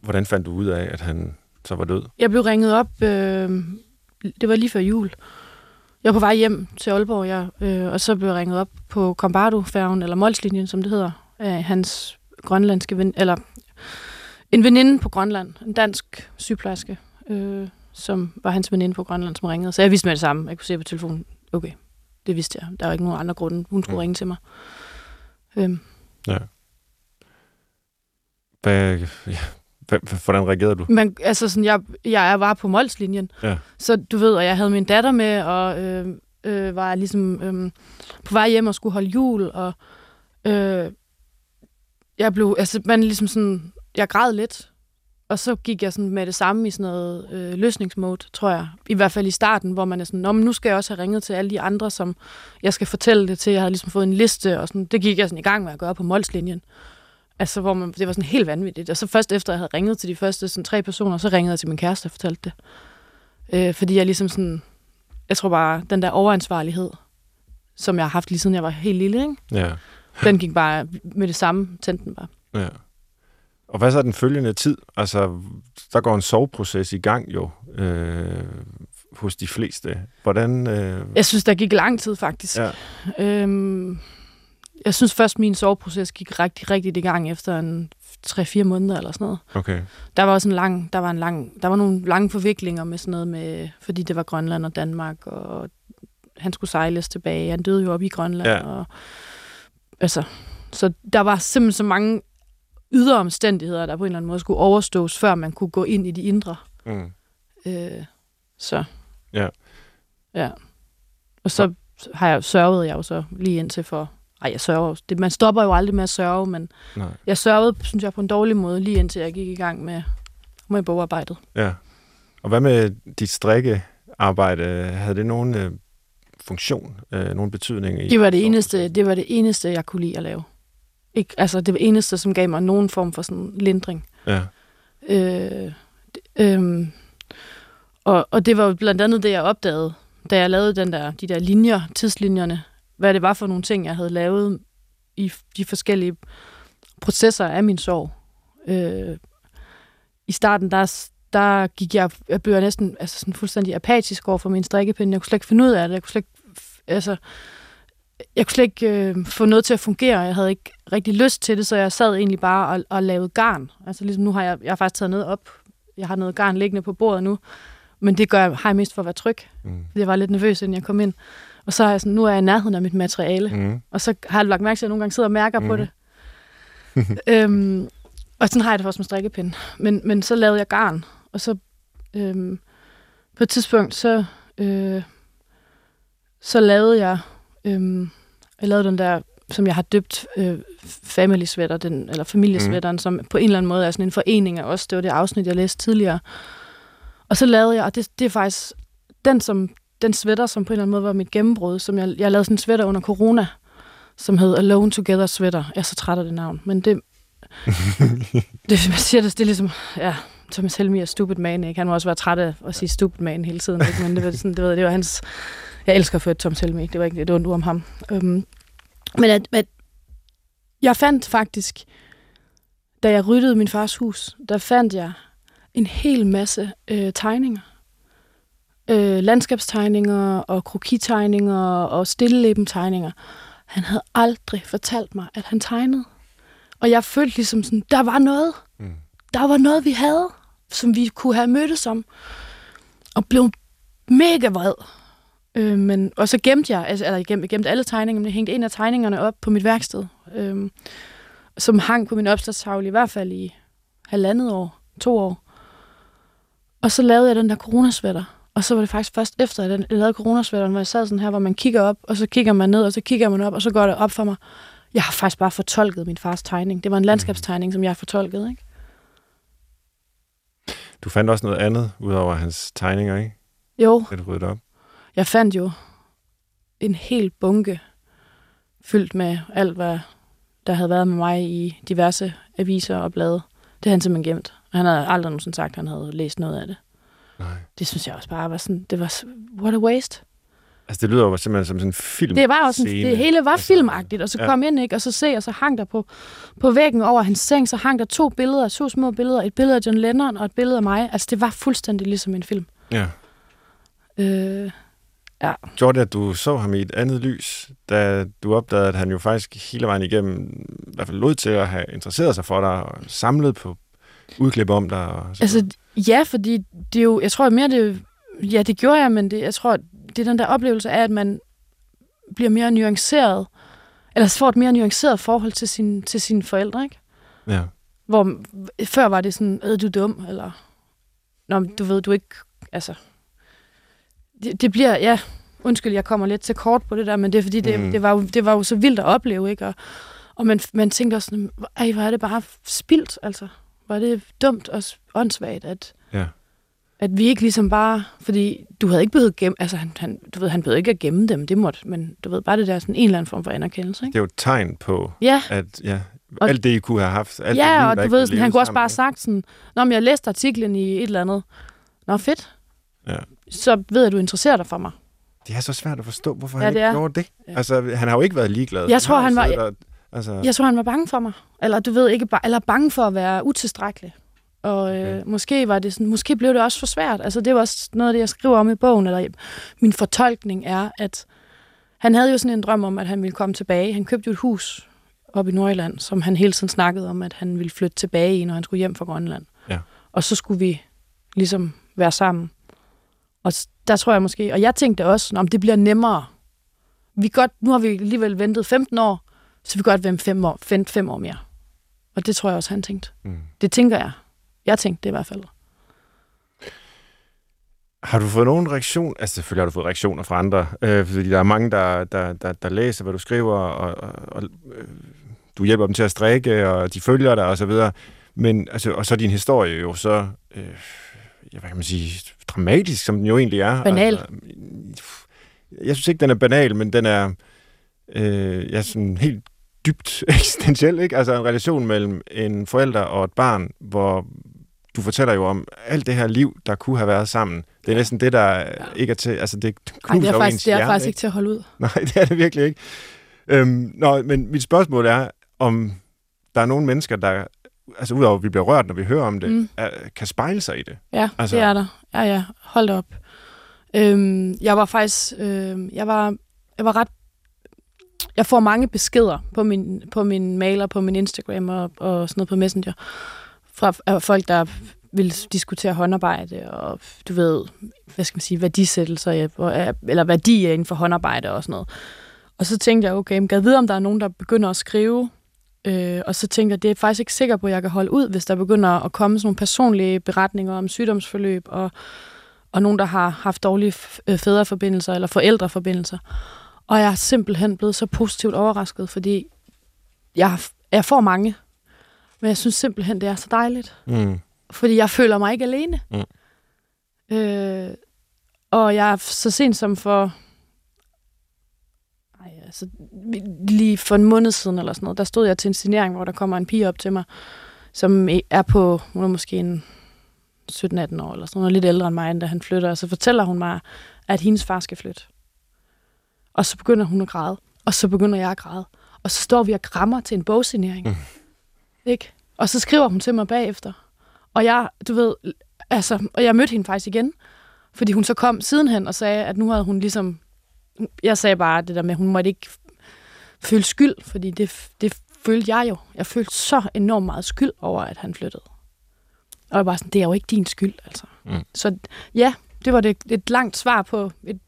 Hvordan fandt du ud af, at han så var død? Jeg blev ringet op, øh, det var lige før jul. Jeg var på vej hjem til Aalborg, jeg, øh, og så blev jeg ringet op på Kombardo-færgen, eller Molslinjen, som det hedder, af hans grønlandske ven, eller en veninde på Grønland, en dansk sygeplejerske, øh, som var hans veninde på Grønland, som ringede. Så jeg vidste med det samme. Jeg kunne se på telefonen, okay, det vidste jeg. Der var ikke nogen andre grunde, hun skulle Mm. ringe til mig. Øhm, Ja. Hvad, ja, hvordan reagerede du? Men altså sådan, jeg, jeg var på Molslinjen. Ja. Så du ved, og jeg havde min datter med, og øh, øh, var ligesom øh, på vej hjem og skulle holde jul, og øh, jeg blev, altså man ligesom sådan, jeg græd lidt, og så gik jeg sådan med det samme i sådan noget øh, løsningsmode, tror jeg. I hvert fald i starten, hvor man er sådan, men nu skal jeg også have ringet til alle de andre, som jeg skal fortælle det til. Jeg havde ligesom fået en liste, og sådan, det gik jeg sådan i gang med at gøre på Molslinjen. Altså, hvor man, det var sådan helt vanvittigt. Og så først efter, jeg havde ringet til de første sådan, tre personer, så ringede jeg til min kæreste og fortalte det. Øh, fordi jeg ligesom sådan, jeg tror bare, den der overansvarlighed, som jeg har haft lige siden jeg var helt lille, ikke? Ja. den gik bare med det samme, tændte den bare. ja. Og hvad så den følgende tid? Altså, der går en soveproces i gang jo øh, hos de fleste. Hvordan... Øh, Jeg synes, der gik lang tid faktisk. ja. Øhm, jeg synes først, min soveproces gik rigtig, rigtig i gang efter en 3-4 måneder eller sådan noget. Okay. Der var også en lang, der var en lang, der var nogle lange forviklinger med sådan noget med, fordi det var Grønland og Danmark, og han skulle sejles tilbage. Han døde jo op i Grønland. Ja. Og, altså, så der var simpelthen så mange ydre omstændigheder, der på en eller anden måde skulle overstås, før man kunne gå ind i de indre. Mm. Øh, så. Ja. Ja. Og så har jeg sørget jeg jo så lige indtil for... Ej, jeg sørger jo- det, Man stopper jo aldrig med at sørge, men Nej. jeg sørgede, synes jeg, på en dårlig måde, lige indtil jeg gik i gang med, med bogarbejdet. Ja. Og hvad med dit strikkearbejde? Havde det nogen øh, funktion, øh, nogen betydning? I Det var det eneste, det var det eneste, jeg kunne lide at lave. Ikke, altså, det eneste, som gav mig nogen form for sådan lindring. Ja. Øh, øhm, og, og det var jo blandt andet det, jeg opdagede, da jeg lavede den der, de der linjer, tidslinjerne, hvad det var for nogle ting, jeg havde lavet i de forskellige processer af min sorg. Øh, I starten, der, der gik jeg, jeg blev næsten altså sådan fuldstændig apatisk over for min strikkepinde. Jeg kunne slet ikke finde ud af det. Jeg kunne slet ikke, altså, jeg kunne slet ikke øh, få noget til at fungere. Jeg havde ikke rigtig lyst til det, så jeg sad egentlig bare og, og lavede garn. Altså ligesom nu har jeg, jeg har faktisk taget noget op. Jeg har noget garn liggende på bordet nu. Men det gør jeg, har jeg mest for at være tryg. Mm. Jeg var lidt nervøs, inden jeg kom ind. Og så er jeg sådan, nu er jeg i nærheden af mit materiale. Mm. Og så har jeg lagt mærke til, at jeg nogle gange sidder og mærker mm. på det. øhm, og sådan har jeg det også med strikkepind. Men, men så lavede jeg garn, og så øhm, på et tidspunkt, så, øh, så lavede jeg, øhm, jeg lavede den der, som jeg har døbt øh, family sweater, den, eller familiesweateren, mm. som på en eller anden måde er sådan en forening af os. Det var det afsnit, jeg læste tidligere. Og så lavede jeg, og det, det er faktisk den, som, den sweater, som på en eller anden måde var mit gennembrud, som jeg, jeg lavede sådan en sweater under corona, som hed Alone Together Sweater. Jeg er så træt af det navn, men det, det man siger det, det er ligesom, ja, Thomas Helmi er stupid man, ikke? Han må også være træt af at sige stupid man hele tiden, ikke? Men det var, sådan, det var, det var hans, jeg elsker for Thomas Helmi, det var ikke et ondt ord om ham. Um, men at, at, jeg fandt faktisk, da jeg ryddede min fars hus, der fandt jeg en hel masse øh, tegninger. Øh, landskabstegninger og krokitegninger og stillelæbentegninger. Han havde aldrig fortalt mig, at han tegnede. Og jeg følte ligesom sådan, der var noget. Mm. Der var noget, vi havde, som vi kunne have mødtes om. Og blev mega vred. Øh, men, og så gemte jeg, altså, eller jeg gemte, gemte alle tegningerne, men jeg hængte en af tegningerne op på mit værksted, øh, som hang på min opslagstavle i hvert fald i halvandet år, to år. Og så lavede jeg den der coronasvætter. Og så var det faktisk først efter, at jeg lavede coronasvætteren, hvor jeg sad sådan her, hvor man kigger op, og så kigger man ned, og så kigger man op, og så går det op for mig. Jeg har faktisk bare fortolket min fars tegning. Det var en landskabstegning, som jeg har fortolket, ikke? Du fandt også noget andet, udover hans tegninger, ikke? Jo, Det du op. jeg fandt jo en hel bunke fyldt med alt, hvad der havde været med mig i diverse aviser og blade. Det havde han simpelthen gemt. Og han havde aldrig nogensinde sagt, at han havde læst noget af det. Nej. Det synes jeg også bare var sådan, det var, what a waste. Altså, det lyder jo simpelthen som sådan en film. Det var også scene. det hele var Altså, filmagtigt, og så ja. kom ind, ikke, og så se, og så hang der på, på væggen over hans seng, så hang der to billeder, to små billeder, et billede af John Lennon og et billede af mig. Altså, det var fuldstændig ligesom en film. Ja. Øh, Gjorde det, at du så ham i et andet lys, da du opdagede, at han jo faktisk hele vejen igennem i hvert fald lod til at have interesseret sig for dig og samlet på udklip om dig? Og så Altså, ja, fordi det er jo, jeg tror mere, det, ja, det gjorde jeg, men det, jeg tror, det er den der oplevelse af, at man bliver mere nuanceret, eller får et mere nuanceret forhold til, sin, til sine forældre, ikke? ja. Hvor før var det sådan, er du dum, eller Nå, du ved, du ikke, altså, det, det bliver, ja, undskyld, jeg kommer lidt til kort på det der, men det er fordi, det, Mm. det, var, jo, det var jo så vildt at opleve, ikke? Og, og man, man tænkte også sådan, ej, hvor er det bare spildt, altså. Er det dumt og åndssvagt, at, Ja. at vi ikke ligesom bare, fordi du havde ikke behøvet gemme, altså han, han, du ved, han behøvede ikke at gemme dem, det måtte, men du ved, bare det der sådan en eller anden form for anerkendelse, ikke? Det er jo et tegn på, Ja, at ja, Og- alt det, I kunne have haft. Alt det ja, liv, og du ved, sådan, han kunne også bare have sagt sådan, Nå, men jeg læste artiklen i et eller andet. Nå, fedt. Ja. Så ved jeg, at du interesserer dig for mig. Det er så svært at forstå, hvorfor Ja, han ikke gjorde det. Ja. Altså, han har jo ikke været ligeglad. Jeg tror, han var- Og, altså, Jeg tror, han var bange for mig. Eller du ved ikke, bare, eller bange for at være utilstrækkelig. Og øh, Okay. måske var det sådan, måske blev det også for svært. Altså det var også noget af det, jeg skriver om i bogen, eller min fortolkning er, at han havde jo sådan en drøm om, at han ville komme tilbage. Han købte jo et hus op i Nordjylland, som han hele tiden snakkede om, at han ville flytte tilbage i, når han skulle hjem fra Grønland. Ja. Og så skulle vi ligesom være sammen. Og der tror jeg måske, og jeg tænkte også, om det bliver nemmere. Vi godt, nu har vi alligevel ventet 15 år, så vi kan godt vente fem år, vente fem år mere. Og det tror jeg også, han tænkte. mm. Det tænker jeg. Jeg tænkte det i hvert fald. Har du fået nogen reaktion? Altså selvfølgelig har du fået reaktioner fra andre, øh, fordi der er mange, der, der, der, der læser, hvad du skriver, og, og, og øh, du hjælper dem til at strikke, og de følger dig, og så videre. Men, altså, og så er din historie jo så, øh, ja, hvad kan man sige, dramatisk, som den jo egentlig er. Banal. Altså, jeg synes ikke, den er banal, men den er øh, ja, sådan helt dybt eksistentiel, ikke? Altså en relation mellem en forælder og et barn, hvor du fortæller jo om alt det her liv, der kunne have været sammen. Det er næsten det, der ja. ikke er til... Altså, det knuser det er faktisk, det er hjerte, faktisk ikke til at holde ud. Nej, det er det virkelig ikke. Øhm, nå, men mit spørgsmål er, om der er nogle mennesker, der, altså udover at vi bliver rørt, når vi hører om det, Mm. er, kan spejle sig i det. Ja, Altså- det er der. Ja, ja. Hold op. Øhm, jeg var faktisk... Øhm, jeg var, jeg var ret... Jeg får mange beskeder på min, på min mail og på min Instagram og, og sådan noget på Messenger fra folk, der vil diskutere håndarbejde og du ved, hvad skal man sige, værdisættelser, eller værdier inden for håndarbejde og sådan noget. Og så tænkte jeg, okay, men jeg vide, om der er nogen, der begynder at skrive Øh, og så tænkte jeg, det er jeg faktisk ikke sikker på, at jeg kan holde ud, hvis der begynder at komme sådan nogle personlige beretninger om sygdomsforløb, og, og nogen, der har haft dårlige øh, fædreforbindelser eller forældreforbindelser. Og jeg er simpelthen blevet så positivt overrasket, fordi jeg, jeg får mange, men jeg synes simpelthen, det er så dejligt. Mm. Fordi jeg føler mig ikke alene. Mm. Øh, og jeg er så sent som for... Altså, lige for en måned siden eller sådan noget, der stod jeg til en signering, hvor der kommer en pige op til mig, som er på, hun er måske en 17-18 år eller sådan noget, lidt ældre end mig, end da han flytter, og så fortæller hun mig, at hendes far skal flytte. Og så begynder hun at græde, og så begynder jeg at græde. Og så står vi og krammer til en bogsignering. Mm. Ikke? Og så skriver hun til mig bagefter. Og jeg, du ved, altså, og jeg mødte hende faktisk igen, fordi hun så kom sidenhen og sagde, at nu havde hun ligesom, jeg sagde bare det der med, at hun måtte ikke føle skyld, fordi det, det følte jeg jo. Jeg følte så enormt meget skyld over, at han flyttede. Og jeg var sådan, det er jo ikke din skyld, altså. Mm. Så ja, det var det, et langt svar på, et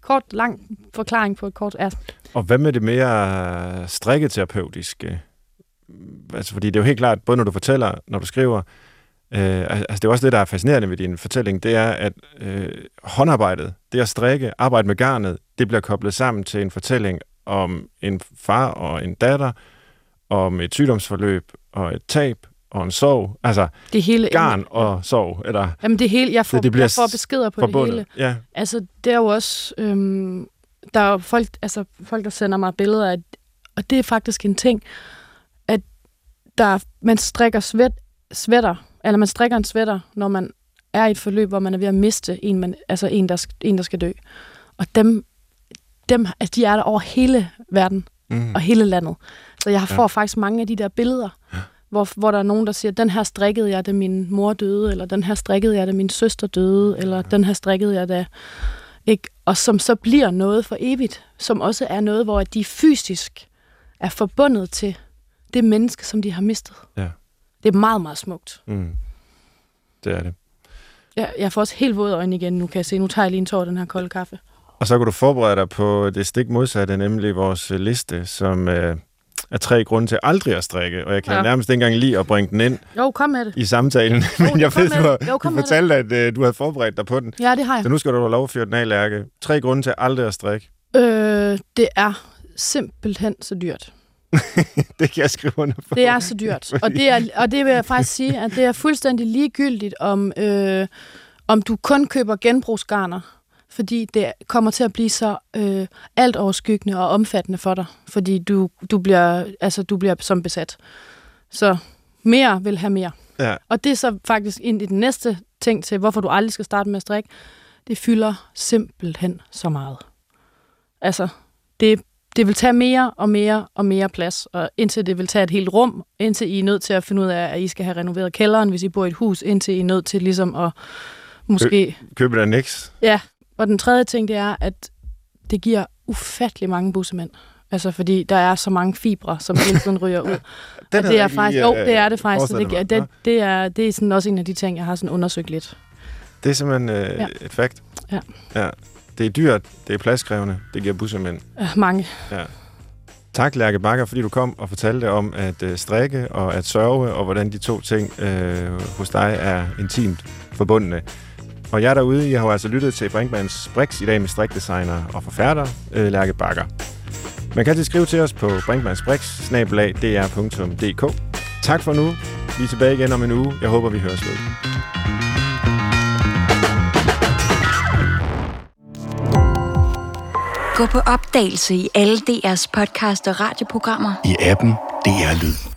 kort, lang forklaring på et kort, ja, Og hvad med det mere strikketerapeutiske? Altså, fordi det er jo helt klart, både når du fortæller, når du skriver, øh, altså det er også det, der er fascinerende ved din fortælling, det er, at øh, håndarbejdet, det at strikke, arbejde med garnet, det bliver koblet sammen til en fortælling om en far og en datter, om et sygdomsforløb og et tab og en sorg. Altså, det hele... garn og sorg, eller Jamen det hele, jeg får, det bliver jeg får beskeder på det hele. forbundet. Ja, Altså, det er jo også... Øhm, der er folk, altså, folk, der sender mig billeder af... Og det er faktisk en ting, at der, man strikker svæt, sweater, eller man strikker en sweater, når man er i et forløb, hvor man er ved at miste en, man, altså en, der, en, der skal dø. Og dem, dem altså, de er der over hele verden mm. og hele landet. Så jeg Ja. får faktisk mange af de der billeder, Ja. hvor, hvor der er nogen, der siger, den her strikkede jeg, da min mor døde, eller den her strikkede jeg, da min søster døde, eller den her strikkede jeg, da... Ikke? Og som så bliver noget for evigt, som også er noget, hvor de fysisk er forbundet til det menneske, som de har mistet. Ja. Det er meget, meget smukt. Mm. Det er det. Jeg, jeg får også helt våde øjne igen, nu kan jeg se. Nu tager jeg lige en tår den her kolde kaffe. Og så kan du forberede dig på det stik modsatte, nemlig vores liste, som øh, er tre grunde til aldrig at strikke, og jeg kan ja. Nærmest ikke engang lide at bringe den ind Jo, kom med det. i samtalen, men jeg ved, du, har. Jo, du fortalte, at øh, du havde forberedt dig på den. Ja, det har Så jeg. nu skal du have lov at fyre den af, Lærke. Tre grunde til aldrig at strikke. Øh, det er simpelthen så dyrt. Det kan jeg skrive under på. Det er så dyrt. Og det, er, og det vil jeg faktisk sige, at det er fuldstændig ligegyldigt, om, øh, om du kun køber genbrugsgarner, fordi det kommer til at blive så øh, alt overskyggende og omfattende for dig, fordi du, du, bliver, altså, du bliver som besat. Så mere vil have mere. Ja. Og det er så faktisk ind i den næste ting til, hvorfor du aldrig skal starte med at strikke. Det fylder simpelthen så meget. Altså, det, det vil tage mere og mere og mere plads, og indtil det vil tage et helt rum, indtil I er nødt til at finde ud af, at I skal have renoveret kælderen, hvis I bor i et hus, indtil I er nødt til ligesom at måske... Købe dig niks. Ja, og den tredje ting, det er, at det giver ufattelig mange bussemænd. Altså, fordi der er så mange fibre, som hele tiden ryger ud. Den og det er faktisk, lige, jo, øh, det er det faktisk. Det, det, Nå. det, er, det er sådan også en af de ting, jeg har sådan undersøgt lidt. Det er simpelthen øh, Ja. et fakt. Ja. ja. Det er dyrt, det er pladskrævende, det giver bussemænd. Øh, mange. Tak, Lærke Bakker, fordi du kom og fortalte om at øh, strikke og at sørge, og hvordan de to ting øh, hos dig er intimt forbundne. Og jer derude, I har jo altså lyttet til Brinkmanns Brix i dag med strikdesigner og forfatter, øh, Lærke Bakker. Man kan altid skrive til os på brinkmannsbrix, Tak for nu. Vi er tilbage igen om en uge. Jeg håber, vi høres ved. Gå på opdagelse i alle DR's podcast og radioprogrammer. I appen DR Lyd.